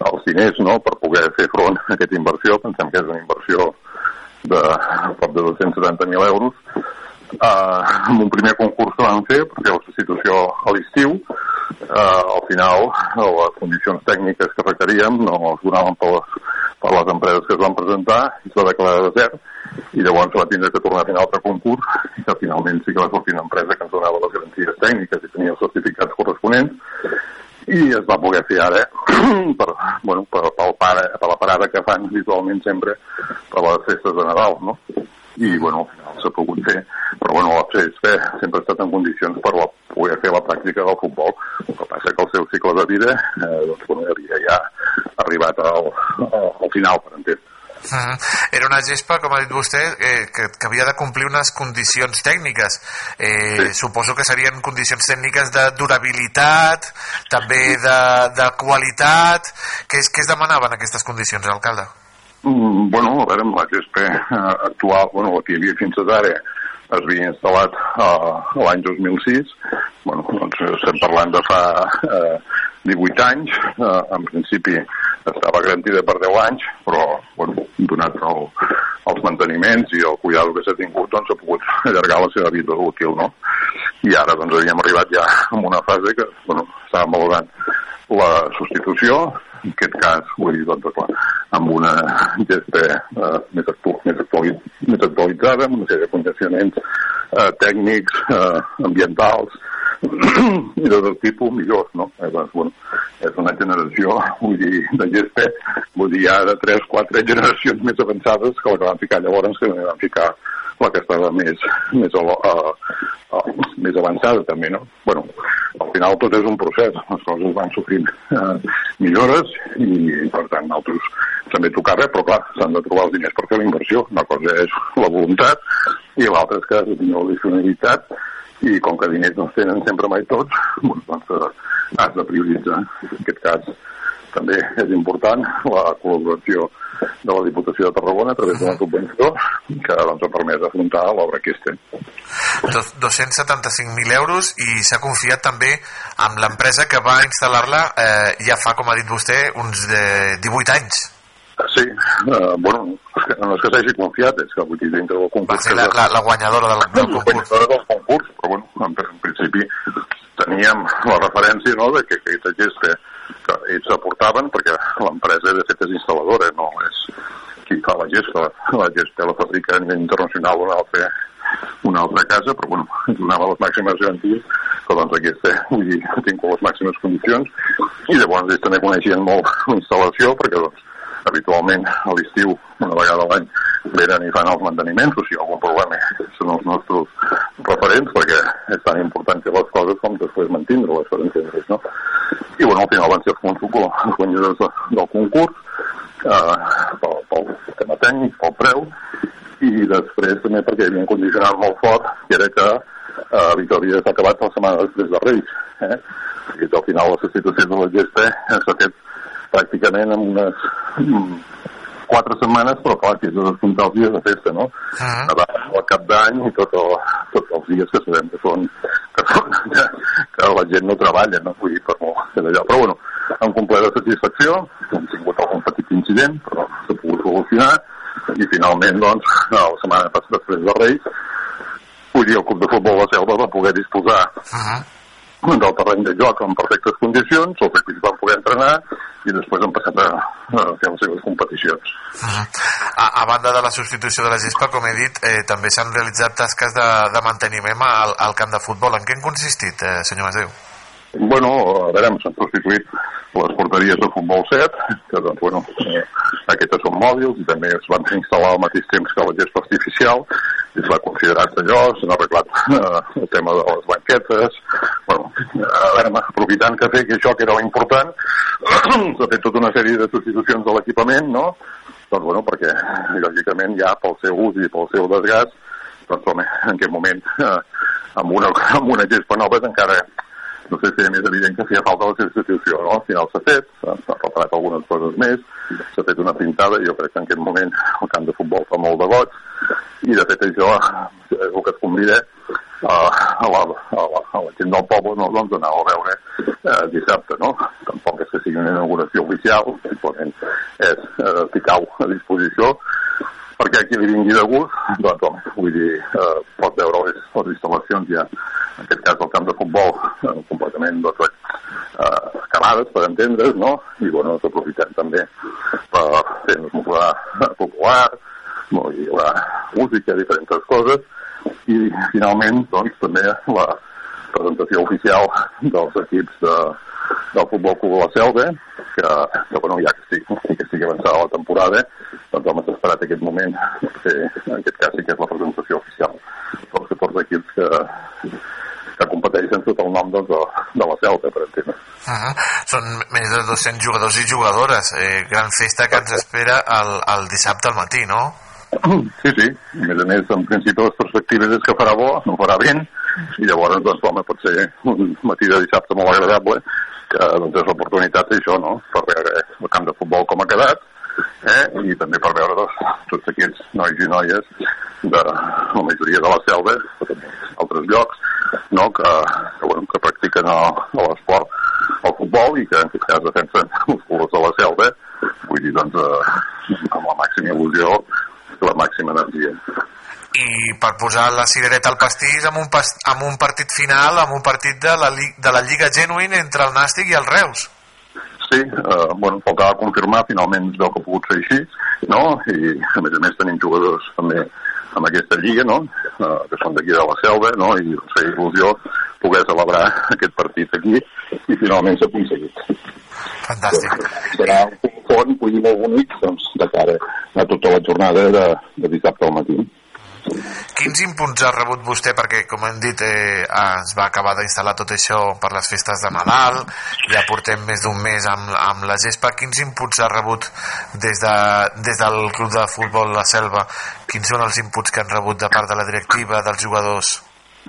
els diners no? per poder fer front a aquesta inversió, pensem que és una inversió de prop de 270.000 euros, Uh, amb un primer concurs que vam fer per fer la substitució a l'estiu uh, al final les condicions tècniques que requeríem no es donaven per les, per les empreses que es van presentar i es va declarar desert i llavors va tindre que tornar a fer un altre concurs i que finalment sí que va sortir una empresa que ens donava les garanties tècniques i tenia els certificats corresponents i es va poder fer ara per, bueno, per, per, pare, per la parada que fan habitualment sempre per les festes de Nadal, no? i bueno, al final s'ha pogut fer. Però bueno, la CSP sempre ha estat en condicions per la, poder fer la pràctica del futbol. El que passa que el seu cicle de vida eh, doncs, bueno, havia ja arribat al, al final per entendre
Uh -huh. Era una gespa, com ha dit vostè, eh, que, que havia de complir unes condicions tècniques. Eh, sí. Suposo que serien condicions tècniques de durabilitat, també de, de qualitat. Què es, què es demanaven aquestes condicions, alcalde?
Mm, bueno, a veure, amb la gespa actual, bueno, la que hi havia fins ara, es havia instal·lat eh, l'any 2006, bueno, doncs estem parlant de fa eh, 18 anys, eh, en principi estava garantida per 10 anys, però, bueno, donat el, els manteniments i el cuidado que s'ha tingut, doncs ha pogut allargar la seva vida útil, no? I ara, doncs, havíem arribat ja a una fase que, bueno, estàvem valorant la substitució, en aquest cas, vull dir, doncs, clar, amb una gesta eh, més, actu més, actuali més actualitzada, amb una sèrie de condicionaments eh, tècnics, eh, ambientals, i de tot tipus millors, no? Eh, doncs, bueno, és una generació, vull dir, de GSP, vull dir, ja de 3, 4 generacions més avançades que la que van ficar llavors, que van ficar la que estava més, més, uh, uh, més avançada també, no? bueno, al final tot és un procés, les coses van sofrint uh, millores i per tant nosaltres també tocava, però clar, s'han de trobar els diners per fer la inversió. Una cosa és la voluntat i l'altra és que la disponibilitat i com que diners no tenen sempre mai tots, doncs, doncs uh, has de prioritzar. En aquest cas també és important la col·laboració de la Diputació de Tarragona a través d'una subvenció que doncs, ha permès afrontar l'obra aquesta.
275.000 euros i s'ha confiat també amb l'empresa que va instal·lar-la eh, ja fa, com ha dit vostè, uns de 18 anys.
Sí, eh, bueno, no és que s'hagi confiat, és que vull dir, dintre del concurs...
Va ser la, la, la guanyadora del, del concurs.
guanyadora del concurs, però bueno, en, en principi teníem la referència no, de que aquesta gesta que ells aportaven, perquè l'empresa de fet és instal·ladora, no és qui fa la gesta, la gesta la fabrica a nivell internacional una altra, una altra casa, però bueno, donava les màximes garanties, que doncs aquesta, vull dir, tinc les màximes condicions, i llavors ells també coneixien molt la instal·lació, perquè doncs habitualment a l'estiu, una vegada a l'any, venen i fan els manteniments, o si hi ha algun problema són els nostres referents, perquè és tan important que les coses com després mantindre-les, per no? I bueno, al final van ser els, els guanyadors de, del concurs, eh, pel, pel tema tècnic, pel preu, i després també perquè hi havia un condicionat molt fort, que era que eh, Victòria s'ha acabat la setmana després de Reis. Eh? I al final la substitució de la gesta s'ha fet pràcticament en unes mm, quatre setmanes, però clar, que és de descomptar els dies de festa, no? Uh -huh. al cap d'any i tot el, tots els dies que sabem que són, que, són que, que la gent no treballa, no? Vull dir, per molt que d'allò. Però bueno, amb completa satisfacció, hem tingut algun petit incident, però s'ha pogut solucionar, i finalment, doncs, la setmana passada després de Reis, vull dir, el club de futbol de Selva va poder disposar -huh del terreny de joc en perfectes condicions, els equips van poder entrenar i després han passat a, a fer les seves competicions.
Uh -huh. a, a banda de la substitució de la gespa, com he dit, eh, també s'han realitzat tasques de, de manteniment al, al camp de futbol. En què han consistit, eh, senyor Masdeu?
Bueno, a veure, s'han substituït les porteries de futbol 7, que doncs, bueno, eh, aquestes són mòbils i també es van instal·lar al mateix temps que la gespa artificial i es va considerar allò, s'han arreglat eh, el tema de les banquetes, bueno, a veure, aprofitant que fer que això que era l'important, s'ha fet tota una sèrie de substitucions de l'equipament, no? Doncs, bueno, perquè, lògicament, ja pel seu ús i pel seu desgast, doncs, home, en aquest moment, eh, amb, una, amb una gespa nova encara no sé si és més evident que feia falta la substitució, no? Al final s'ha fet, s'ha reparat algunes coses més, s'ha fet una pintada, jo crec que en aquest moment el camp de futbol fa molt de goig, i de fet això és el que et convida a, a, la, a, la, a la gent del poble no, doncs anar a veure eh, dissabte, no? Tampoc és que sigui una inauguració oficial, simplement és eh, ficar a disposició perquè qui li vingui de gust, doncs, home, vull dir, eh, pot veure les, les instal·lacions ja, en aquest cas el camp de futbol, eh, completament doncs, eh, acabades, per entendre's, no? I, bueno, aprofitem també per fer un esmorzar popular, no, hi haurà música, diferents coses, i finalment, doncs, també la presentació oficial dels equips de, del Futbol Club de la Selva, que, que bueno, ja que estic, que estic avançada la temporada, doncs home, s'ha esperat aquest moment, que en aquest cas sí que és la presentació oficial dels 14 equips que, que competeixen sota el nom doncs, de, de la Celta, per entendre.
Uh -huh. Són més de 200 jugadors i jugadores. Eh, gran festa que ens espera el, el dissabte al matí, no?
Sí, sí. A més a més, en principi les perspectives és que farà bo, no farà vent, i llavors, doncs, home, pot ser un matí de dissabte molt agradable, que doncs, és l'oportunitat d'això, no?, per veure el camp de futbol com ha quedat, eh? i també per veure doncs, tots aquests nois i noies de la majoria de la selva, altres llocs, no? que, que, bueno, que practiquen l'esport, el futbol, i que en aquest cas defensen els colors de la selva, vull dir, doncs, eh, amb la màxima il·lusió la màxima energia.
I per posar la cirereta al pastís amb un, past amb un partit final, amb un partit de la, de la Lliga Genuine entre el Nàstic i el Reus.
sí, eh, bueno, faltava confirmar, finalment veu que ha pogut ser així, no? I a més a més tenim jugadors també en aquesta lliga, no? Eh, que són d'aquí de la Selva, no? I la il·lusió poder celebrar aquest partit aquí i finalment s'ha aconseguit.
Fantàstic.
Serà un font, dir, molt bonic, doncs, de cara a tota la jornada de, de dissabte al matí.
Quins inputs ha rebut vostè? Perquè, com hem dit, eh, es va acabar d'instal·lar tot això per les festes de Nadal, ja portem més d'un mes amb, amb la gespa. Quins inputs ha rebut des, de, des del club de futbol La Selva? Quins són els inputs que han rebut de part de la directiva, dels jugadors?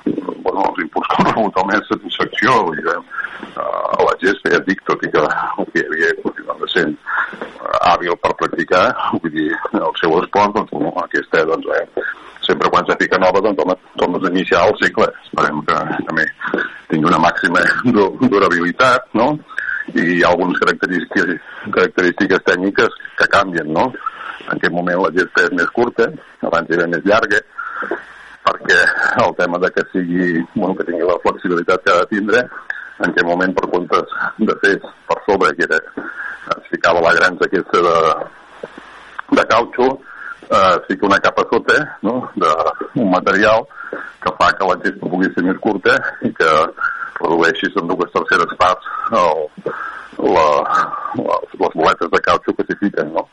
bueno, els inputs que han rebut almenys satisfacció, vull dir, eh, a la gespa, ja dic, tot i que que hi havia continuant sent eh, hàbil per practicar, vull dir, el seu esport, doncs, bueno, aquesta, doncs, eh, sempre quan se fica nova, doncs, home, tornes a iniciar el cicle. Esperem que també tingui una màxima du- durabilitat, no? I hi ha algunes característiques, característiques tècniques que canvien, no? En aquest moment la gespa és més curta, abans era més llarga, perquè el tema de que sigui, bueno, que tingui la flexibilitat que ha de tindre, en aquest moment per comptes de fer per sobre, que era, es ficava la granja aquesta de, de cautxo, eh, fica una capa sota, no?, d'un material que fa que la gespa pugui ser més curta i que redueixis en dues terceres parts el, la, les, les boletes de cautxo que s'hi fiquen, no?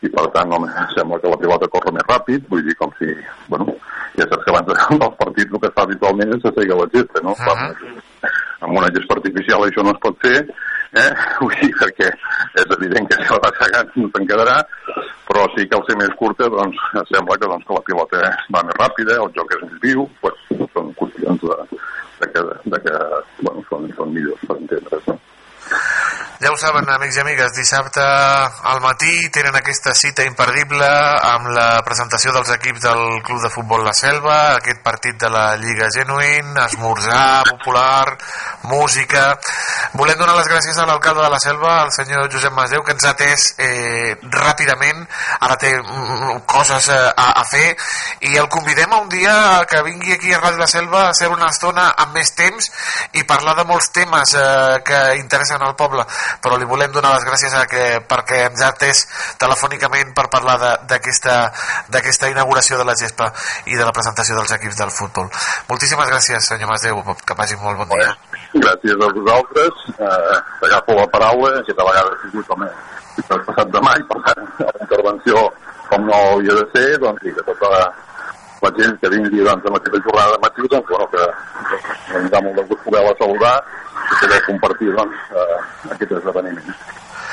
i per tant no, sembla que la pilota corre més ràpid, vull dir com si, bueno, ja saps que abans dels partits el que es fa habitualment és asseguir la gesta, no? Uh -huh. Amb una gespa artificial això no es pot fer, eh? dir, perquè és evident que si la segant no te'n quedarà, però sí que al ser més curta, doncs, sembla que, doncs, que la pilota va més ràpida, el joc és més viu, pues, són qüestions de, de que, de que bueno, són, són millors per entendre's, no?
Ja ho saben, amics i amigues, dissabte al matí tenen aquesta cita imperdible amb la presentació dels equips del Club de Futbol La Selva, aquest partit de la Lliga Genuïn, esmorzar popular, música... Volem donar les gràcies a l'alcalde de La Selva, el senyor Josep Masdeu, que ens ha atès eh, ràpidament, ara té mm, coses eh, a, a fer, i el convidem a un dia que vingui aquí a Ràdio La Selva a ser una estona amb més temps i parlar de molts temes eh, que interessen al poble però li volem donar les gràcies a que, perquè ens ha atès telefònicament per parlar d'aquesta inauguració de la gespa i de la presentació dels equips del futbol. Moltíssimes gràcies, senyor Masdeu, que vagi molt bon dia.
Gràcies a vosaltres. Eh, Agafo la paraula, aquesta vegada ha sigut com he passat de mai, per tant, la intervenció com no hauria de ser, doncs, i que tota la, gent que vingui doncs, a aquesta jornada de matí, doncs, bueno, que ens ha molt de gust poder-la saludar i poder compartir doncs, eh, aquest esdeveniment.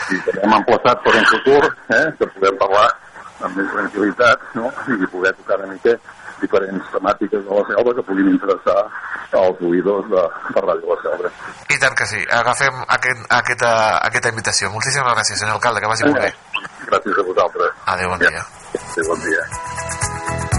I hem emplaçat per un futur, eh, que podem parlar amb més tranquil·litat no? i poder tocar una mica diferents temàtiques de la selva que puguin interessar als oïdors de, de Ràdio La Selva.
I tant que sí, agafem aquest, aquesta, aquesta invitació. Moltíssimes gràcies, senyor alcalde, que vagi molt bé.
Gràcies a vosaltres.
Adéu, bon dia.
Adéu, bon dia.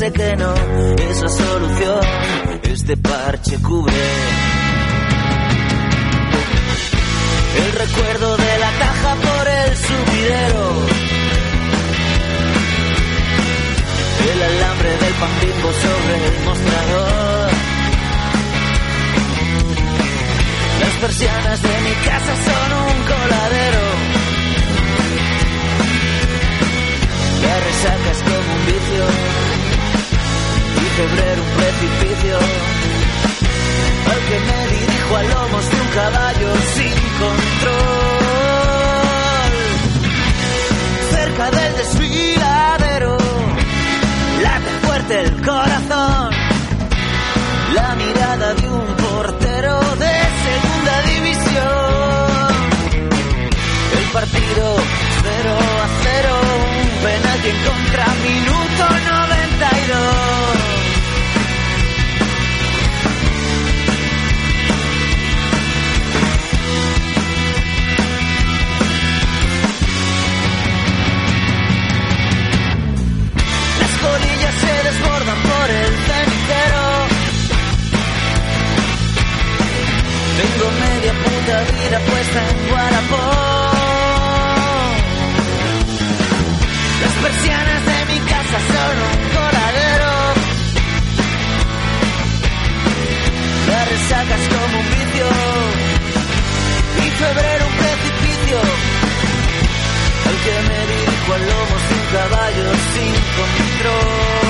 Sé que no es la solución, este parche cubre. El recuerdo de la caja por el subidero. El alambre del pan bimbo sobre el mostrador. Las persianas de mi casa son un coladero. La resaca es como un vicio. Y febrero un precipicio. Al que me dirijo a lomos de un caballo sin control. Cerca del desfiladero, late fuerte el corazón. La mirada de un portero de segunda división. El partido 0 a 0, un penalti en contra, minuto 92. Tengo media puta vida puesta en Guarapón. Las persianas de mi casa son un coladero. La resaca es como un vicio. Y febrero un precipicio. Al que me dirijo al lomo sin caballo, sin control.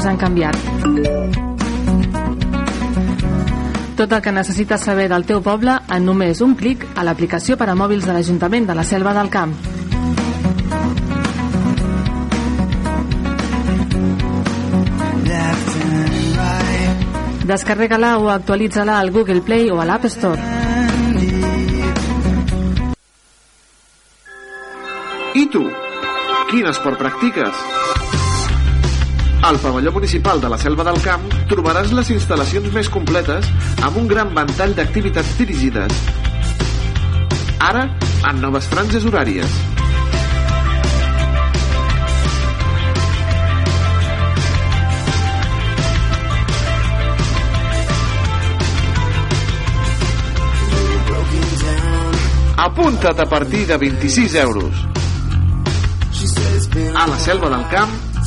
temps han canviat. Tot el que necessites saber del teu poble en només un clic a l'aplicació per a mòbils de l'Ajuntament de la Selva del Camp. Descarrega-la o actualitza-la al Google Play o a l'App Store.
I tu? Quin esport practiques? Al pavelló municipal de la Selva del Camp trobaràs les instal·lacions més completes amb un gran ventall d'activitats dirigides. Ara, en noves franges horàries. Apunta't a partir de 26 euros. A la Selva del Camp,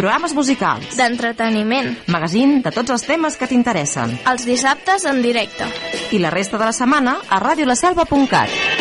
Programes musicals.
D'entreteniment.
Magazín de tots els temes que t'interessen.
Els dissabtes en directe.
I la resta de la setmana a radiolaselva.cat.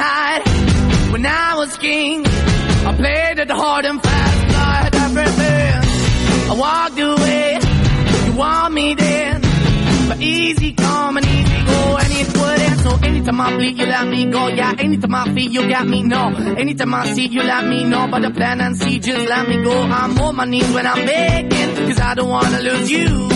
High when I was king, I played it hard and fast, like everything. I walked away, you want me then, but easy come and easy go, and it wouldn't. So anytime I bleed, you let me go. Yeah, anytime I feel, you got me. No, anytime I see, you let me know. But the plan and see, just let me go. I'm on my knees when I'm begging, cause I don't wanna lose you.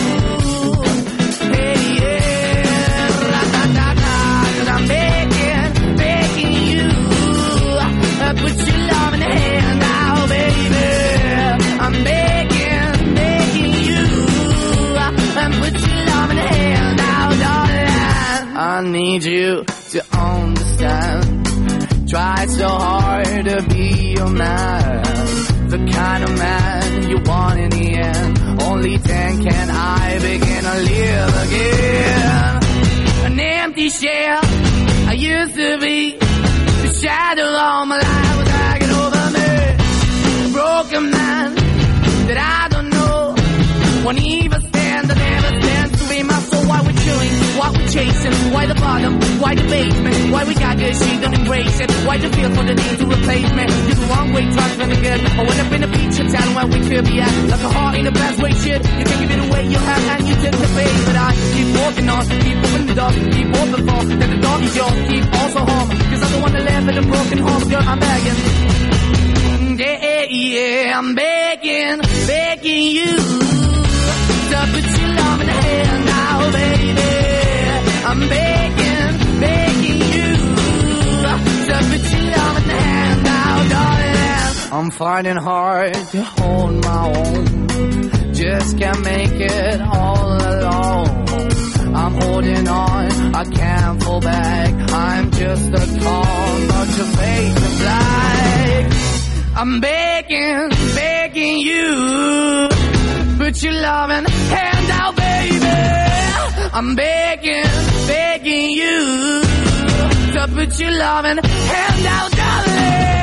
Need you to understand. Try so hard to be your man. The kind of man you want in the end. Only then can I begin to live again. An empty shell I used to be. The shadow all my life was hanging over me. A broken man that I don't know. Won't even stand, I never stand to be my soul. Why we chilling? Why we chasing? Why the bottom? Why the basement? Why we got good, she don't embrace it? Why the feel for the need to replace me? You're the wrong way, trying to good. I went up in the feature town where we could be at. Like a heart in a bad way, shit. You can give it away, you have, and you took the bait. But I keep walking on, keep moving the door, keep open for. That the door is yours, keep also home. Cause I'm the one that live in a broken home, girl, I'm begging. Yeah, yeah, I'm begging, begging you to put your love in the hand now, baby. I'm begging, I'm finding hard to hold my own. Just can't make it all alone. I'm holding on, I can't fall back. I'm just a call, but your face is black. I'm begging, begging you. Put your loving hand out, baby. I'm begging, begging you. To put your loving hand out, darling.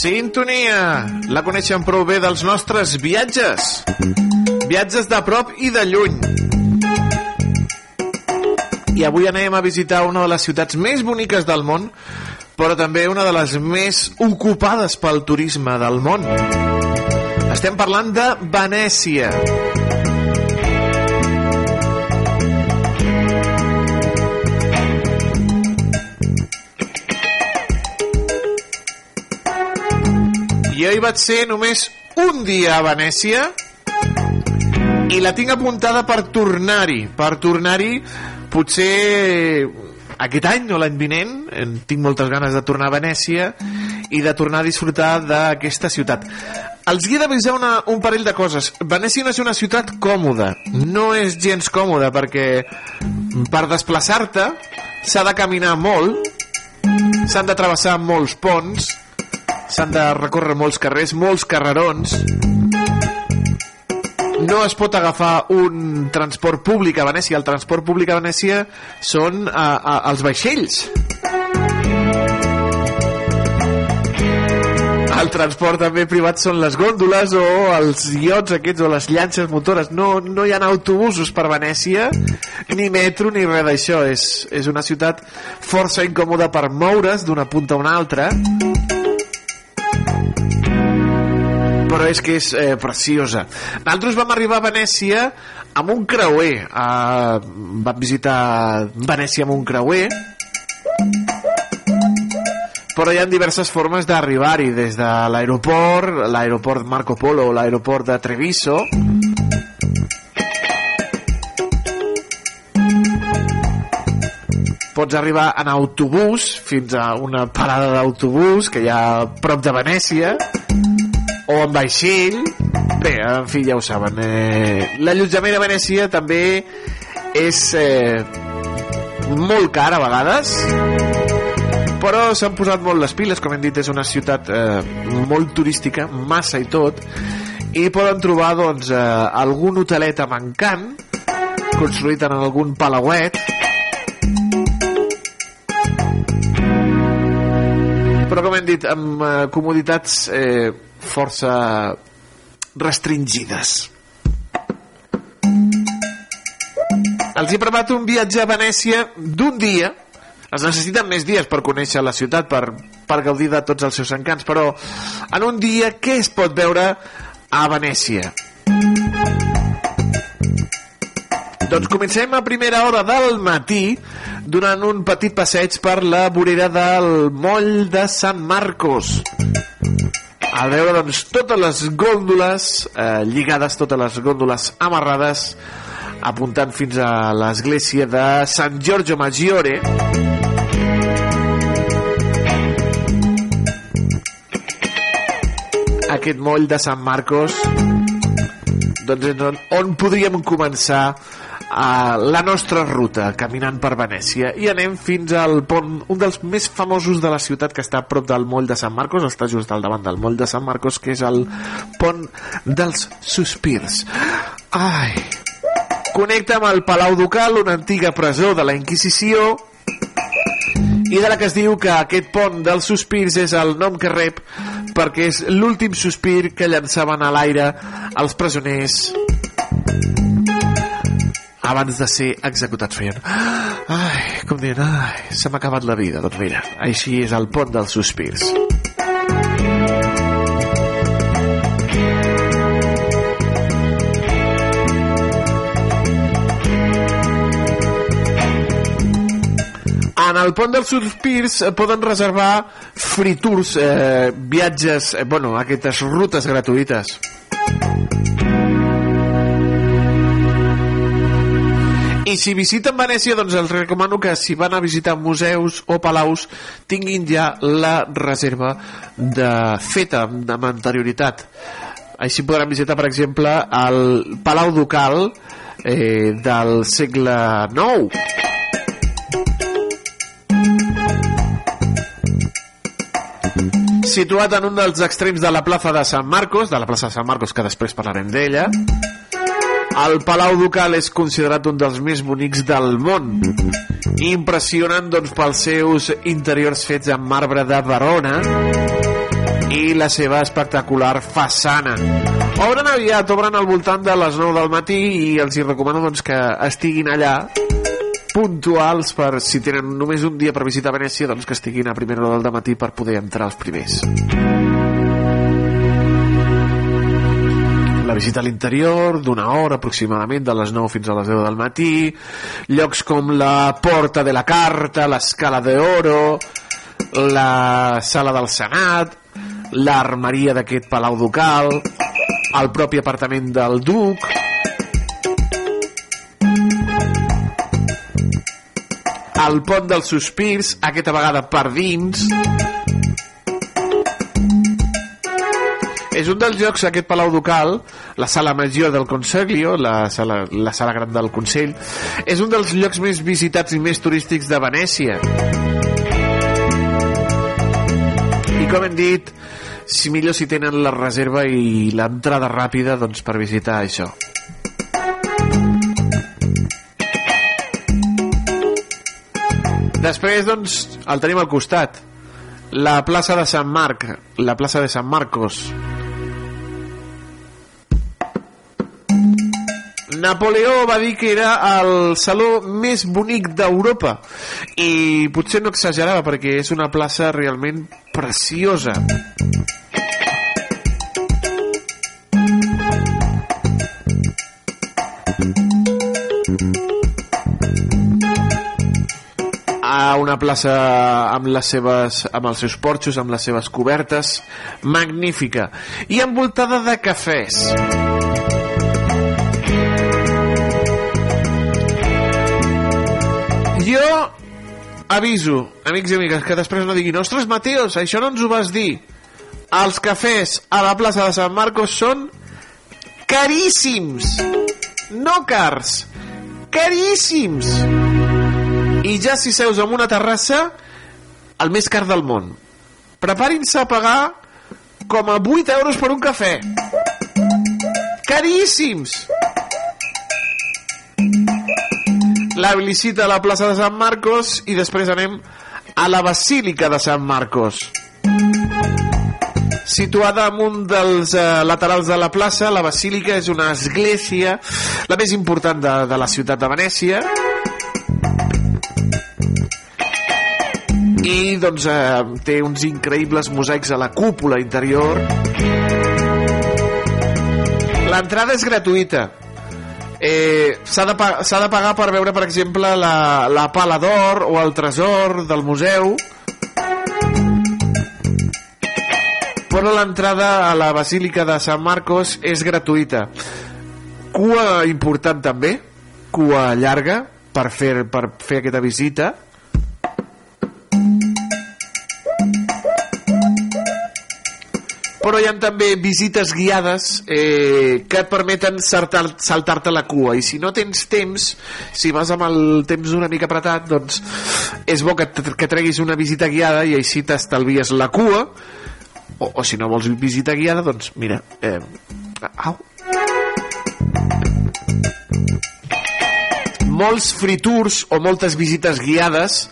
Sintonia! La coneixen prou bé dels nostres viatges. Viatges de prop i de lluny. I avui anem a visitar una de les ciutats més boniques del món, però també una de les més ocupades pel turisme del món. Estem parlant de Venècia. Jo hi vaig ser només un dia a Venècia i la tinc apuntada per tornar-hi. Per tornar-hi potser aquest any o l'any vinent. En tinc moltes ganes de tornar a Venècia i de tornar a disfrutar d'aquesta ciutat. Els he d'avisar un parell de coses. Venècia no és una ciutat còmoda. No és gens còmoda perquè per desplaçar-te s'ha de caminar molt, s'han de travessar molts ponts, s'han de recórrer molts carrers, molts carrerons. No es pot agafar un transport públic a Venècia. El transport públic a Venècia són a, a, els vaixells. El transport també privat són les gòndoles o els iots aquests o les llances motores. No, no hi ha autobusos per Venècia, ni metro ni res d'això. És, és una ciutat força incòmoda per moure's d'una punta a una altra. Però és que és eh, preciosa. Nosaltres vam arribar a Venècia amb un creuer. Eh, vam visitar Venècia amb un creuer però hi ha diverses formes d'arribar-hi des de l'aeroport, l'aeroport Marco Polo o l'aeroport de Treviso pots arribar en autobús fins a una parada d'autobús que hi ha prop de Venècia o en vaixell. Bé, en fi, ja ho saben eh, l'allotjament a Venècia també és eh, molt car a vegades però s'han posat molt les piles. Com hem dit és una ciutat eh, molt turística massa i tot i poden trobar doncs, eh, algun hotelet amb construït en algun palauet. Però com hem dit amb eh, comoditats eh, força restringides. Els he preparat un viatge a Venècia d'un dia. Es necessiten més dies per conèixer la ciutat per, per gaudir de tots els seus encants però en un dia què es pot veure a Venècia? Doncs comencem a primera hora del matí durant un petit passeig per la vorera del moll de Sant Marcos a veure doncs totes les gòndoles eh, lligades, totes les gòndoles amarrades apuntant fins a l'església de Sant Giorgio Maggiore. Aquest moll de Sant Marcos doncs on, on podríem començar a la nostra ruta caminant per Venècia i anem fins al pont, un dels més famosos de la ciutat que està a prop del moll de Sant Marcos està just al davant del moll de Sant Marcos que és el pont dels Sospirs. Ai connecta amb el Palau Ducal una antiga presó de la Inquisició i de la que es diu que aquest pont dels sospirs és el nom que rep perquè és l'últim sospir que llançaven a l'aire els presoners abans de ser executats feien ai, com dient, ai, se m'ha acabat la vida doncs mira, així és el pont dels sospirs en el pont dels sospirs poden reservar free tours, eh, viatges, eh, bueno, aquestes rutes gratuïtes. I si visiten Venècia, doncs els recomano que si van a visitar museus o palaus tinguin ja la reserva de feta amb anterioritat. Així podran visitar, per exemple, el Palau Ducal eh, del segle IX situat en un dels extrems de la plaça de Sant Marcos, de la plaça de Sant Marcos, que després parlarem d'ella. El Palau Ducal és considerat un dels més bonics del món. Impressionant doncs, pels seus interiors fets amb marbre de Verona i la seva espectacular façana. Obren aviat, obren al voltant de les 9 del matí i els hi recomano doncs, que estiguin allà puntuals per si tenen només un dia per visitar Venècia doncs que estiguin a primera hora del matí per poder entrar els primers la visita a l'interior d'una hora aproximadament de les 9 fins a les 10 del matí llocs com la Porta de la Carta l'Escala d'Oro la Sala del Senat l'armeria d'aquest Palau Ducal el propi apartament del Duc el pont dels sospirs, aquesta vegada per dins. És un dels llocs, aquest Palau Ducal, la sala major del Consiglio, la sala, la sala gran del Consell, és un dels llocs més visitats i més turístics de Venècia. I com hem dit, si millor si tenen la reserva i l'entrada ràpida doncs, per visitar això. Després, doncs, el tenim al costat. La plaça de Sant Marc, la plaça de Sant Marcos. Napoleó va dir que era el saló més bonic d'Europa. I potser no exagerava perquè és una plaça realment preciosa. una plaça amb les seves amb els seus porxos, amb les seves cobertes. Magnífica. I envoltada de cafès. Aviso, amics i amigues, que després no diguin ostres Mateos, això no ens ho vas dir. Els cafès a la plaça de Sant Marcos són caríssims. No cars. Caríssims. I ja si seus en una terrassa el més car del món. Preparin-se a pagar com a 8 euros per un cafè. Caríssims la visita a la plaça de Sant Marcos i després anem a la Basílica de Sant Marcos. Situada amunt dels eh, laterals de la plaça la Basílica és una església la més important de, de la ciutat de Venècia. I doncs eh, té uns increïbles mosaics a la cúpula interior. L'entrada és gratuïta eh, s'ha de, de pagar per veure per exemple la, la pala d'or o el tresor del museu. Però l'entrada a la Basílica de Sant Marcos és gratuïta. Cua important també cua llarga per fer, per fer aquesta visita però hi ha també visites guiades eh, que et permeten saltar-te saltar la cua. I si no tens temps si vas amb el temps una mica apretat doncs és bo que, que treguis una visita guiada i així t'estalvies la cua. O, o si no vols visita guiada doncs mira eh, au. Molts free tours o moltes visites guiades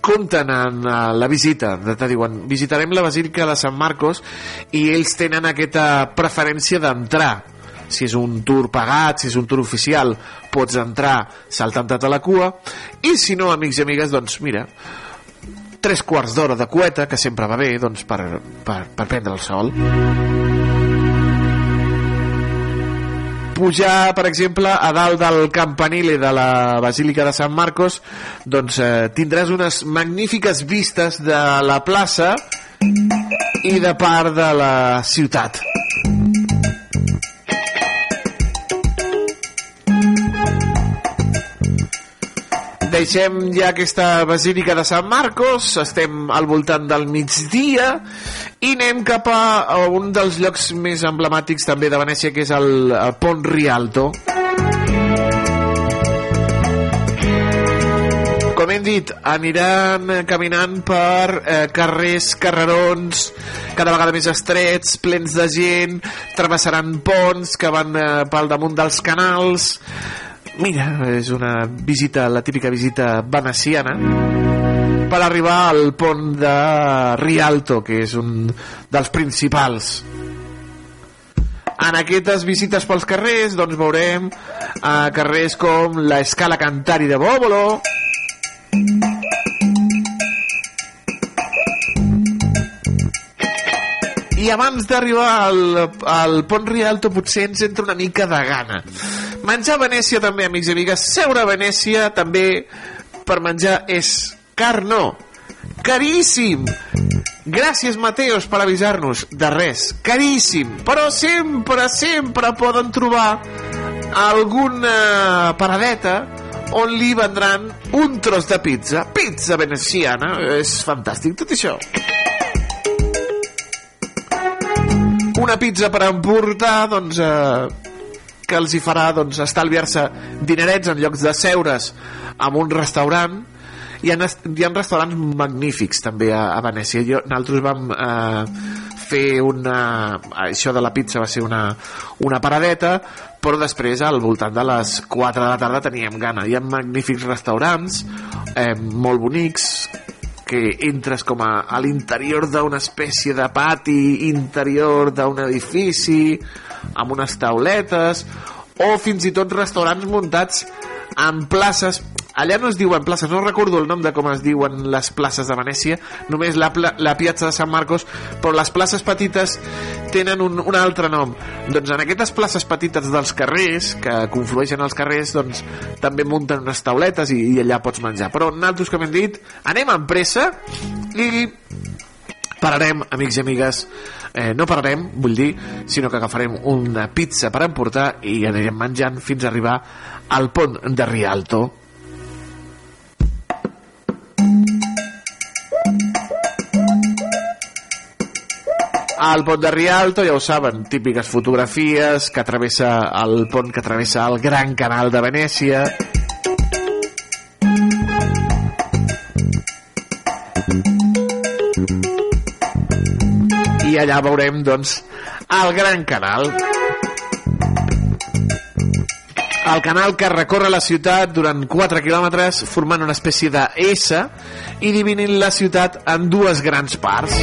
compten en uh, la visita. Te diuen visitarem la Basílica de Sant Marcos i ells tenen aquesta preferència d'entrar. Si és un tour pagat, si és un tour oficial pots entrar saltant-te a la cua. I si no, amics i amigues doncs mira, tres quarts d'hora de cueta que sempre va bé doncs, per, per, per prendre el sol pujar, per exemple, a dalt del campanile de la Basílica de Sant Marcos, doncs eh, tindràs unes magnífiques vistes de la plaça i de part de la ciutat. Deixem ja aquesta basílica de Sant Marcos, estem al voltant del migdia i anem cap a un dels llocs més emblemàtics també de Venècia, que és el, Pont Rialto. Com hem dit, aniran caminant per eh, carrers, carrerons, cada vegada més estrets, plens de gent, travessaran ponts que van eh, pel damunt dels canals, Mira, és una visita, la típica visita veneciana per arribar al pont de Rialto, que és un dels principals. En aquestes visites pels carrers doncs veurem eh, carrers com la Escala Cantari de Bòbolo, i abans d'arribar al, al Pont Rialto potser ens entra una mica de gana. Menjar a Venècia també amics i amigues. Seure a Venècia també per menjar és car no caríssim. Gràcies Mateos per avisar-nos de res, caríssim. Però sempre, sempre poden trobar alguna paradeta on li vendran un tros de pizza. Pizza veneciana, és fantàstic tot això una pizza per emportar doncs, eh, que els hi farà doncs, estalviar-se dinerets en llocs de seure's en un restaurant. Hi ha, hi ha restaurants magnífics també a, a Venècia. Jo, nosaltres vam eh, fer una això de la pizza va ser una, una paradeta però després al voltant de les 4 de la tarda teníem gana. Hi ha magnífics restaurants eh, molt bonics que entres com a, a l'interior d'una espècie de pati interior d'un edifici amb unes tauletes o fins i tot restaurants muntats en places allà no es diuen places, no recordo el nom de com es diuen les places de Venècia, només la, pla, la Piazza de Sant Marcos, però les places petites tenen un, un altre nom. Doncs en aquestes places petites dels carrers, que conflueixen als carrers, doncs també munten unes tauletes i, i allà pots menjar. Però nosaltres, com hem dit, anem amb pressa i pararem, amics i amigues, eh, no pararem, vull dir, sinó que agafarem una pizza per emportar i anirem menjant fins a arribar al pont de Rialto. Al pont de Rialto, ja ho saben, típiques fotografies que travessa el pont que travessa el Gran Canal de Venècia. I allà veurem, doncs, el Gran Canal. El canal que recorre la ciutat durant 4 quilòmetres formant una espècie de S i dividint la ciutat en dues grans parts.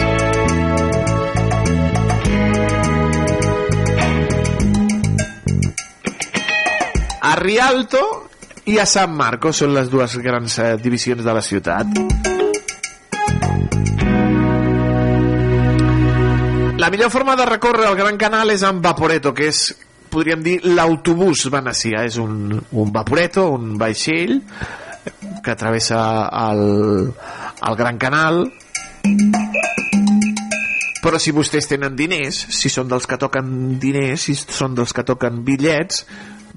A Rialto i a San Marcos són les dues grans eh, divisions de la ciutat. La millor forma de recórrer el Gran Canal és amb Vaporeto, que és, podríem dir, l'autobús venecià. És un, un Vaporeto, un vaixell que travessa el, el Gran Canal però si vostès tenen diners, si són dels que toquen diners, si són dels que toquen bitllets,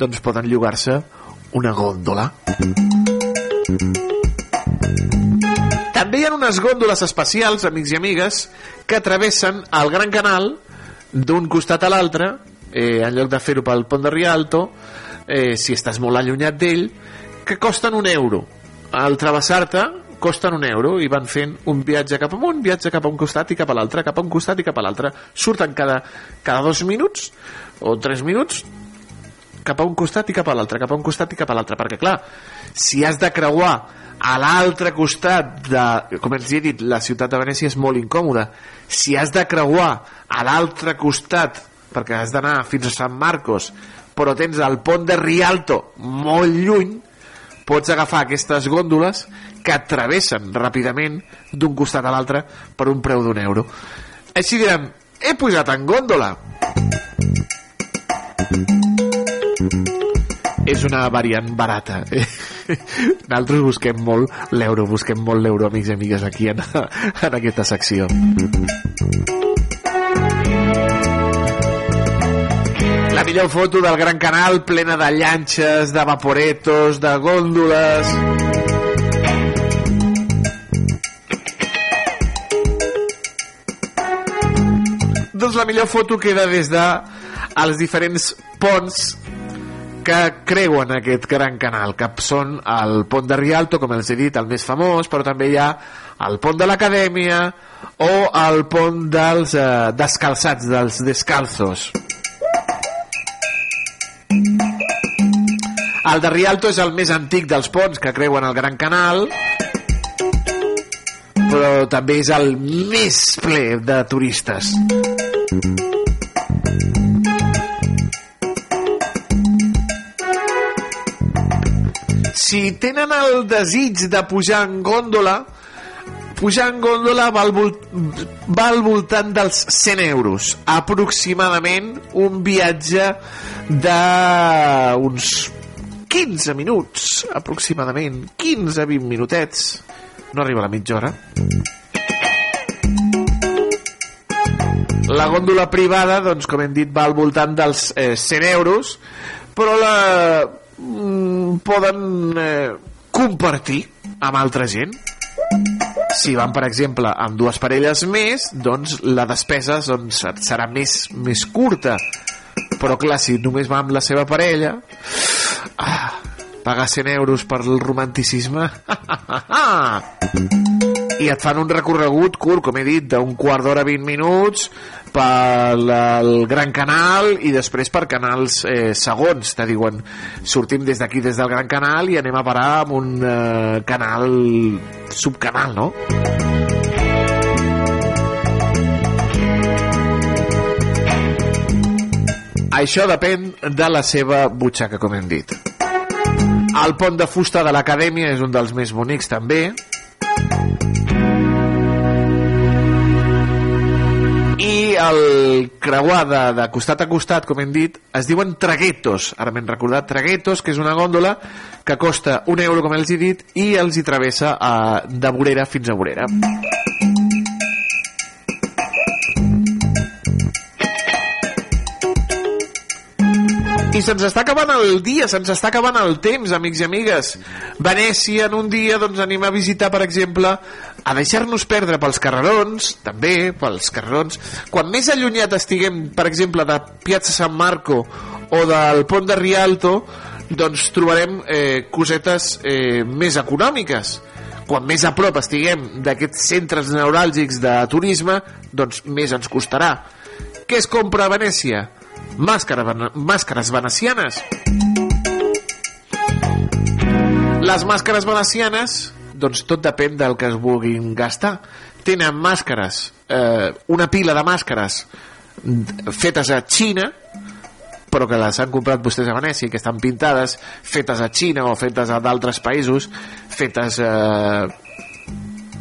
doncs poden llogar-se una gòndola. També hi ha unes gòndoles especials, amics i amigues, que travessen el Gran Canal d'un costat a l'altre, eh, en lloc de fer-ho pel pont de Rialto, eh, si estàs molt allunyat d'ell, que costen un euro. Al travessar-te costen un euro i van fent un viatge cap amunt, viatge cap a un costat i cap a l'altre, cap a un costat i cap a l'altre. Surten cada, cada dos minuts o tres minuts cap a un costat i cap a l'altre, cap a un costat i cap a l'altre, perquè clar, si has de creuar a l'altre costat de, com els he dit, la ciutat de Venècia és molt incòmoda, si has de creuar a l'altre costat perquè has d'anar fins a Sant Marcos però tens el pont de Rialto molt lluny pots agafar aquestes gòndoles que travessen ràpidament d'un costat a l'altre per un preu d'un euro. Així diran, he pujat en gòndola. És una variant barata nosaltres busquem molt l'euro busquem molt l'euro amics i amigues aquí en, en aquesta secció millor foto del Gran Canal plena de llanxes, de vaporetos, de gòndoles... Doncs la millor foto queda des de els diferents ponts que creuen aquest gran canal, que són el pont de Rialto, com els he dit, el més famós, però també hi ha el pont de l'Acadèmia o el pont dels eh, descalçats, dels descalzos. El de Rialto és el més antic dels ponts que creuen el Gran Canal, però també és el més ple de turistes. Si tenen el desig de pujar en gòndola, pujar en gòndola va al, vol va al voltant dels 100 euros. Aproximadament un viatge d'uns 15 minuts, aproximadament. 15-20 minutets. No arriba a la mitja hora. La gòndola privada, doncs, com hem dit, va al voltant dels eh, 100 euros, però la mm, poden eh, compartir amb altra gent. Si van, per exemple, amb dues parelles més, doncs la despesa doncs, serà més, més curta. Però, clar, si només va amb la seva parella... Ah, pagar 100 euros per el romanticisme... I et fan un recorregut curt, com he dit, d'un quart d'hora, 20 minuts, pel Gran Canal i després per canals eh, segons, te diuen sortim des d'aquí, des del Gran Canal i anem a parar amb un eh, canal subcanal, no? Això depèn de la seva butxaca, com hem dit. El pont de fusta de l'acadèmia és un dels més bonics també. El creuar de, de costat a costat, com hem dit, es diuen traguetos. Ara m'hem recordat traguetos, que és una gòndola que costa un euro, com els he dit, i els hi travessa a, de vorera fins a vorera. Se'ns està acabant el dia, se'ns està acabant el temps, amics i amigues. Venècia, en un dia, doncs anem a visitar, per exemple, a deixar-nos perdre pels carrerons, també, pels carrerons. Quan més allunyat estiguem, per exemple, de Piazza San Marco o del pont de Rialto, doncs trobarem eh, cosetes eh, més econòmiques. Quan més a prop estiguem d'aquests centres neuràlgics de turisme, doncs més ens costarà. Què es compra a Venècia? Màscara, màscares venecianes. Les màscares venecianes, doncs tot depèn del que es vulguin gastar. Tenen màscares, eh, una pila de màscares fetes a Xina, però que les han comprat vostès a Venècia i que estan pintades, fetes a Xina o fetes a d'altres països, fetes eh,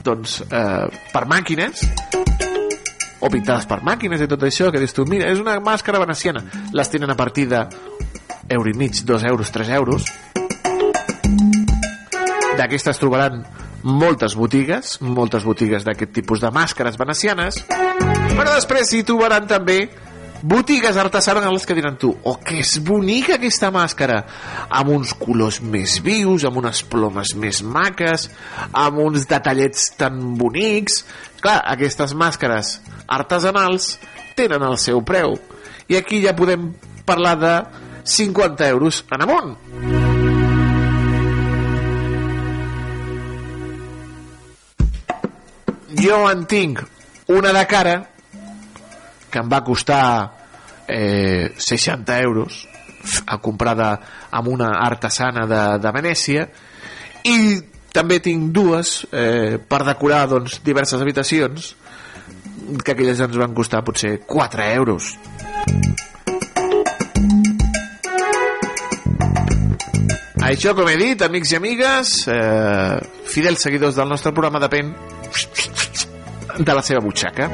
doncs, eh, per màquines, o pintades per màquines i tot això, que dius tu, mira, és una màscara veneciana. Les tenen a partir de euro i mig, dos euros, tres euros. D'aquestes trobaran moltes botigues, moltes botigues d'aquest tipus de màscares venecianes, però després hi trobaran també botigues artesanals que diran tu oh, que és bonica aquesta màscara. Amb uns colors més vius amb unes plomes més maques amb uns detallets tan bonics. Clar, aquestes màscares artesanals tenen el seu preu. I aquí ja podem parlar de 50 euros en amunt. Jo en tinc una de cara que em va costar eh, 60 euros a comprada amb una artesana de, de Venècia. I també tinc dues eh, per decorar doncs, diverses habitacions que aquelles ens van costar potser 4 euros. Això com he dit amics i amigues eh, fidels seguidors del nostre programa depèn de la seva butxaca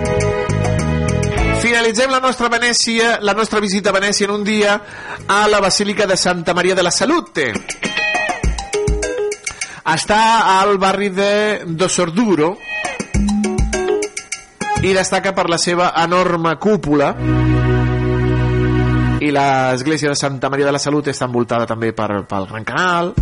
finalitzem la nostra Venècia, la nostra visita a Venècia en un dia a la Basílica de Santa Maria de la Salute. Està al barri de Dosorduro i destaca per la seva enorme cúpula i l'església de Santa Maria de la Salut està envoltada també per, pel Gran Canal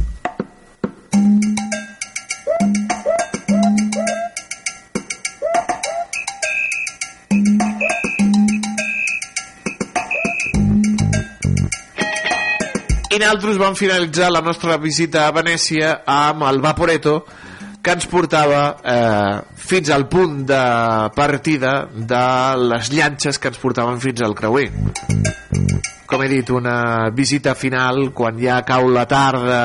i nosaltres vam finalitzar la nostra visita a Venècia amb el Vaporeto que ens portava eh, fins al punt de partida de les llanxes que ens portaven fins al creuer. Com he dit una visita final quan ja cau la tarda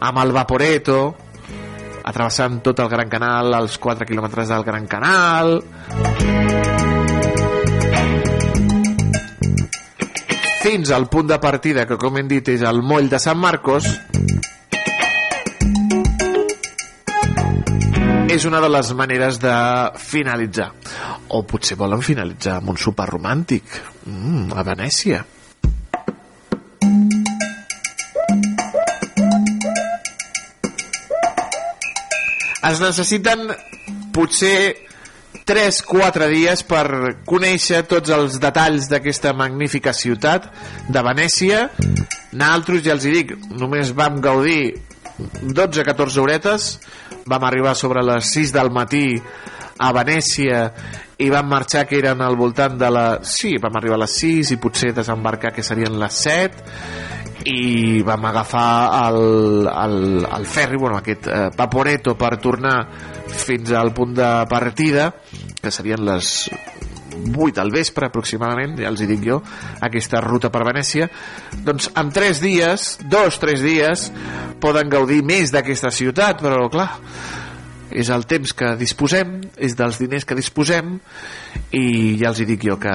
amb el Vaporeto atravessant tot el Gran Canal els 4 quilòmetres del Gran Canal fins al punt de partida que com hem dit és el moll de Sant Marcos. És una de les maneres de finalitzar. O potser volen finalitzar amb un sopar romàntic. Mm, a Venècia. Es necessiten potser 3-4 dies per conèixer tots els detalls d'aquesta magnífica ciutat de Venècia. Nosaltres, ja els hi dic, només vam gaudir 12-14 horetes, vam arribar sobre les 6 del matí a Venècia i vam marxar que eren al voltant de la... Sí, vam arribar a les 6 i potser desembarcar que serien les 7 i vam agafar el, el, el ferri, bueno, aquest eh, Vaporeto per tornar fins al punt de partida que serien les 8 al vespre aproximadament, ja els hi dic jo aquesta ruta per Venècia. Doncs en 3 dies, 2-3 dies poden gaudir més d'aquesta ciutat però clar és el temps que disposem, és dels diners que disposem i ja els hi dic jo que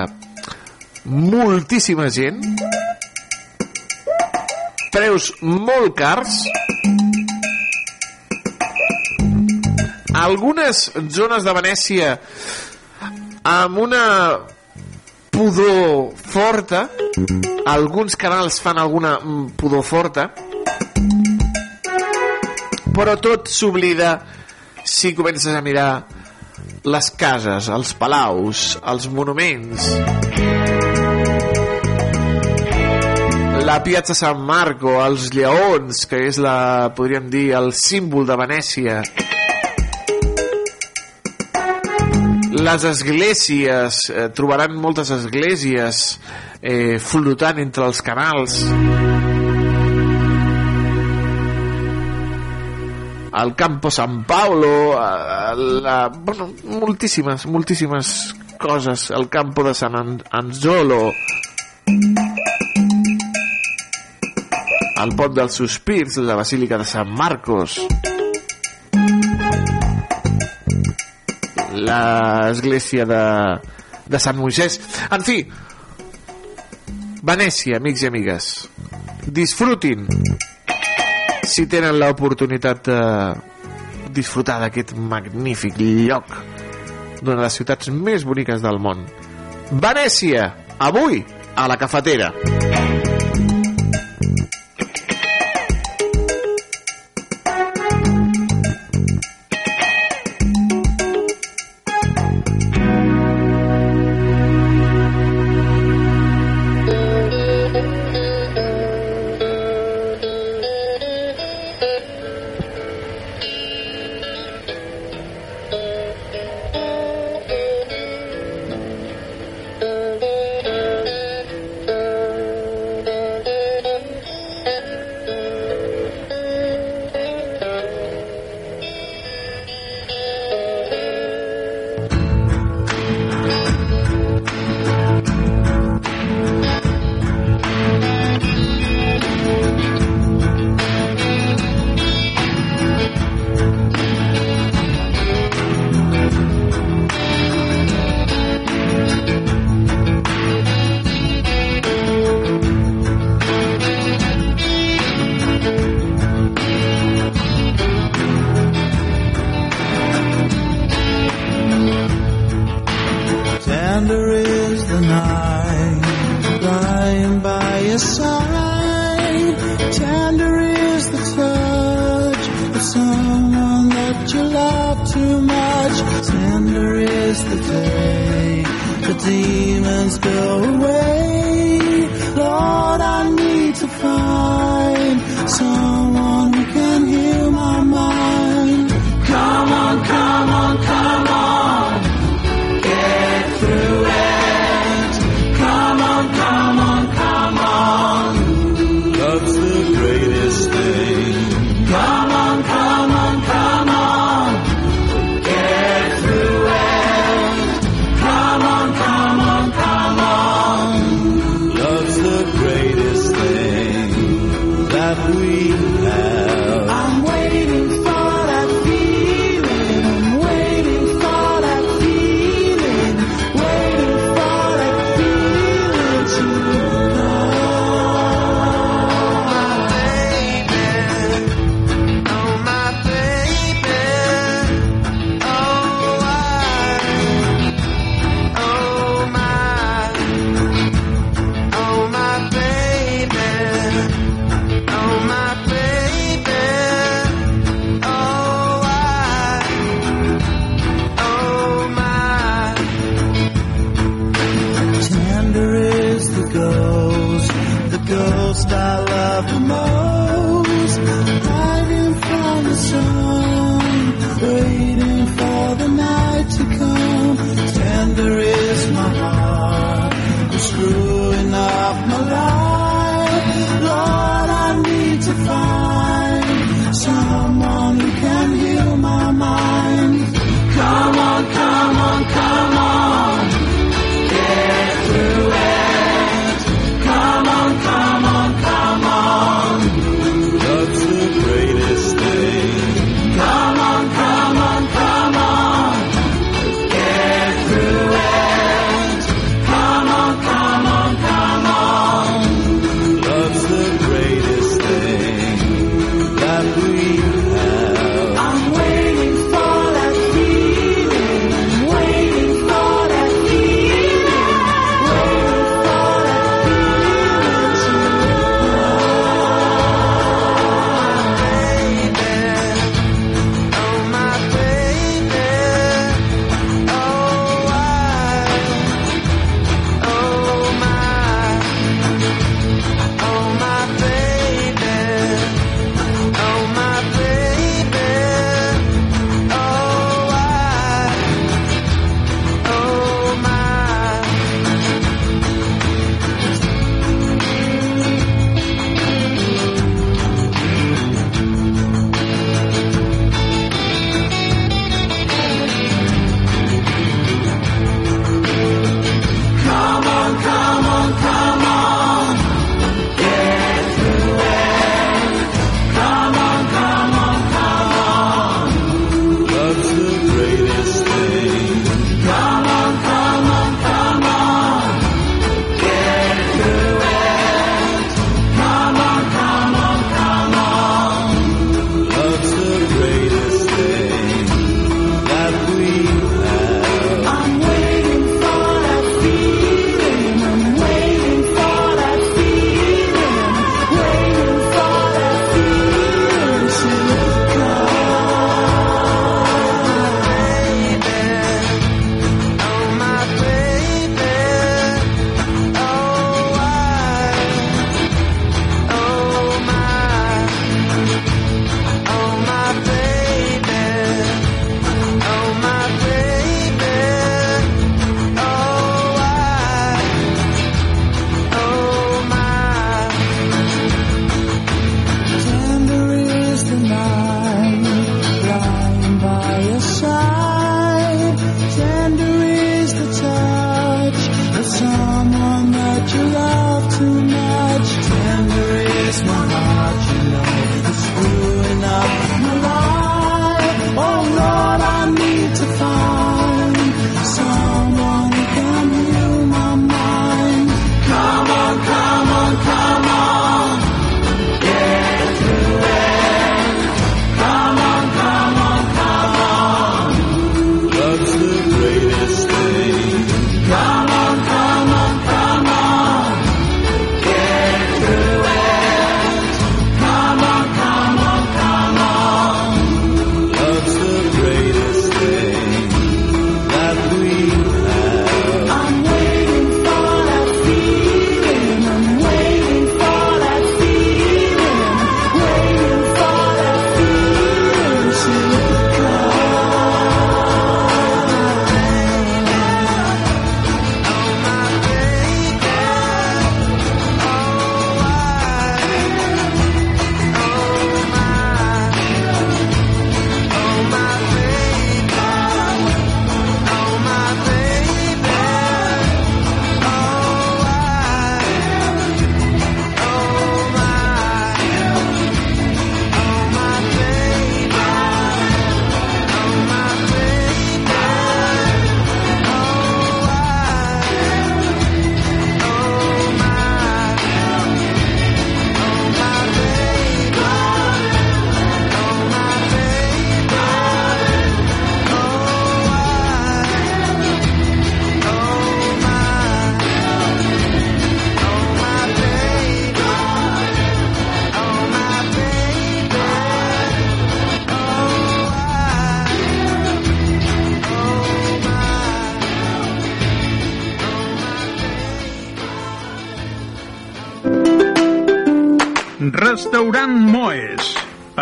moltíssima gent preus molt cars algunes zones de Venècia amb una pudor forta alguns canals fan alguna mm, pudor forta però tot s'oblida si comences a mirar les cases, els palaus, els monuments la Piazza San Marco, els lleons, que és la, podríem dir, el símbol de Venècia. Les esglésies, eh, trobaran moltes esglésies eh, flotant entre els canals. El Campo San Paolo, eh, la, bueno, moltíssimes, moltíssimes coses. El Campo de San An Anzolo, el pont dels Sospirs, la Basílica de Sant Marcos, l'església de, de Sant Moisès. En fi, Venècia, amics i amigues, disfrutin si tenen l'oportunitat de disfrutar d'aquest magnífic lloc d'una de les ciutats més boniques del món. Venècia, avui, a la cafetera.
Tender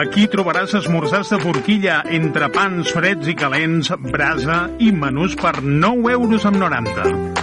Aquí trobaràs esmorzars de forquilla entre pans freds i calents, brasa i menús per 9 euros amb 90.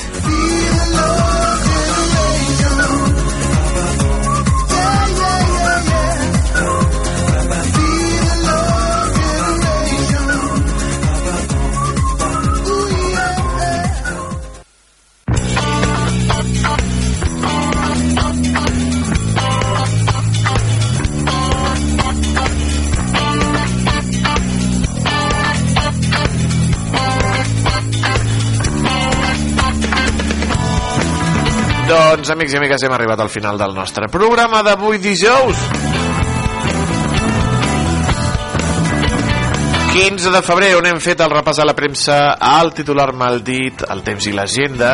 Doncs, amics i amigues, hem arribat al final del nostre programa d'avui dijous. 15 de febrer, on hem fet el repàs a la premsa al titular maldit, el temps i l'agenda.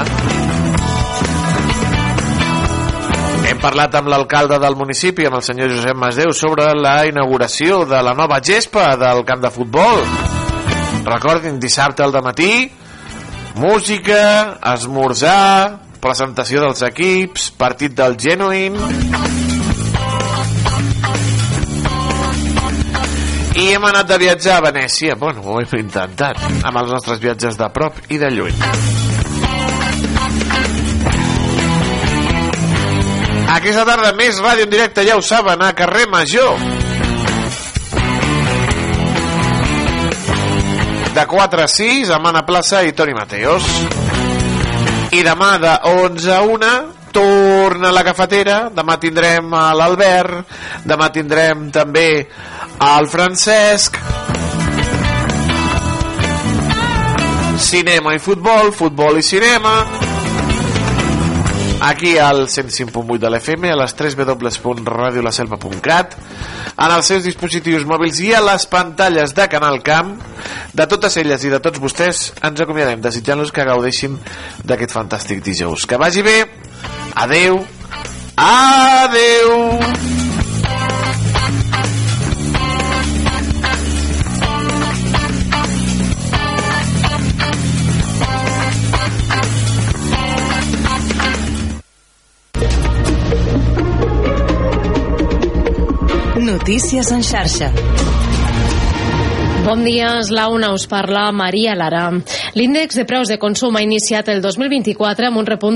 Hem parlat amb l'alcalde del municipi, amb el senyor Josep Masdeu, sobre la inauguració de la nova gespa del camp de futbol. Recordin, dissabte al matí, música, esmorzar, presentació dels equips, partit del Genuine... I hem anat de viatjar a Venècia. Bueno, ho hem intentat, amb els nostres viatges de prop i de lluny. Aquesta tarda més ràdio en directe, ja ho saben, a carrer Major. De 4 a 6, amb Anna Plaça i Toni Mateos. I demà de 11 a 1 torna a la cafetera. Demà tindrem a l'Albert. Demà tindrem també al Francesc. Cinema i futbol, futbol i cinema. Aquí al 105.8 de l'FM, a les 3 www.radiolaselva.cat, en els seus dispositius mòbils i a les pantalles de Canal Camp. De totes elles i de tots vostès ens acomiadem, desitjant-los que gaudeixin d'aquest fantàstic dijous. Que vagi bé, adeu, adeu.
Notícies en xarxa.
Bon dia, és la una, us parla Maria Lara. L'índex de preus de consum ha iniciat el 2024 amb un repunt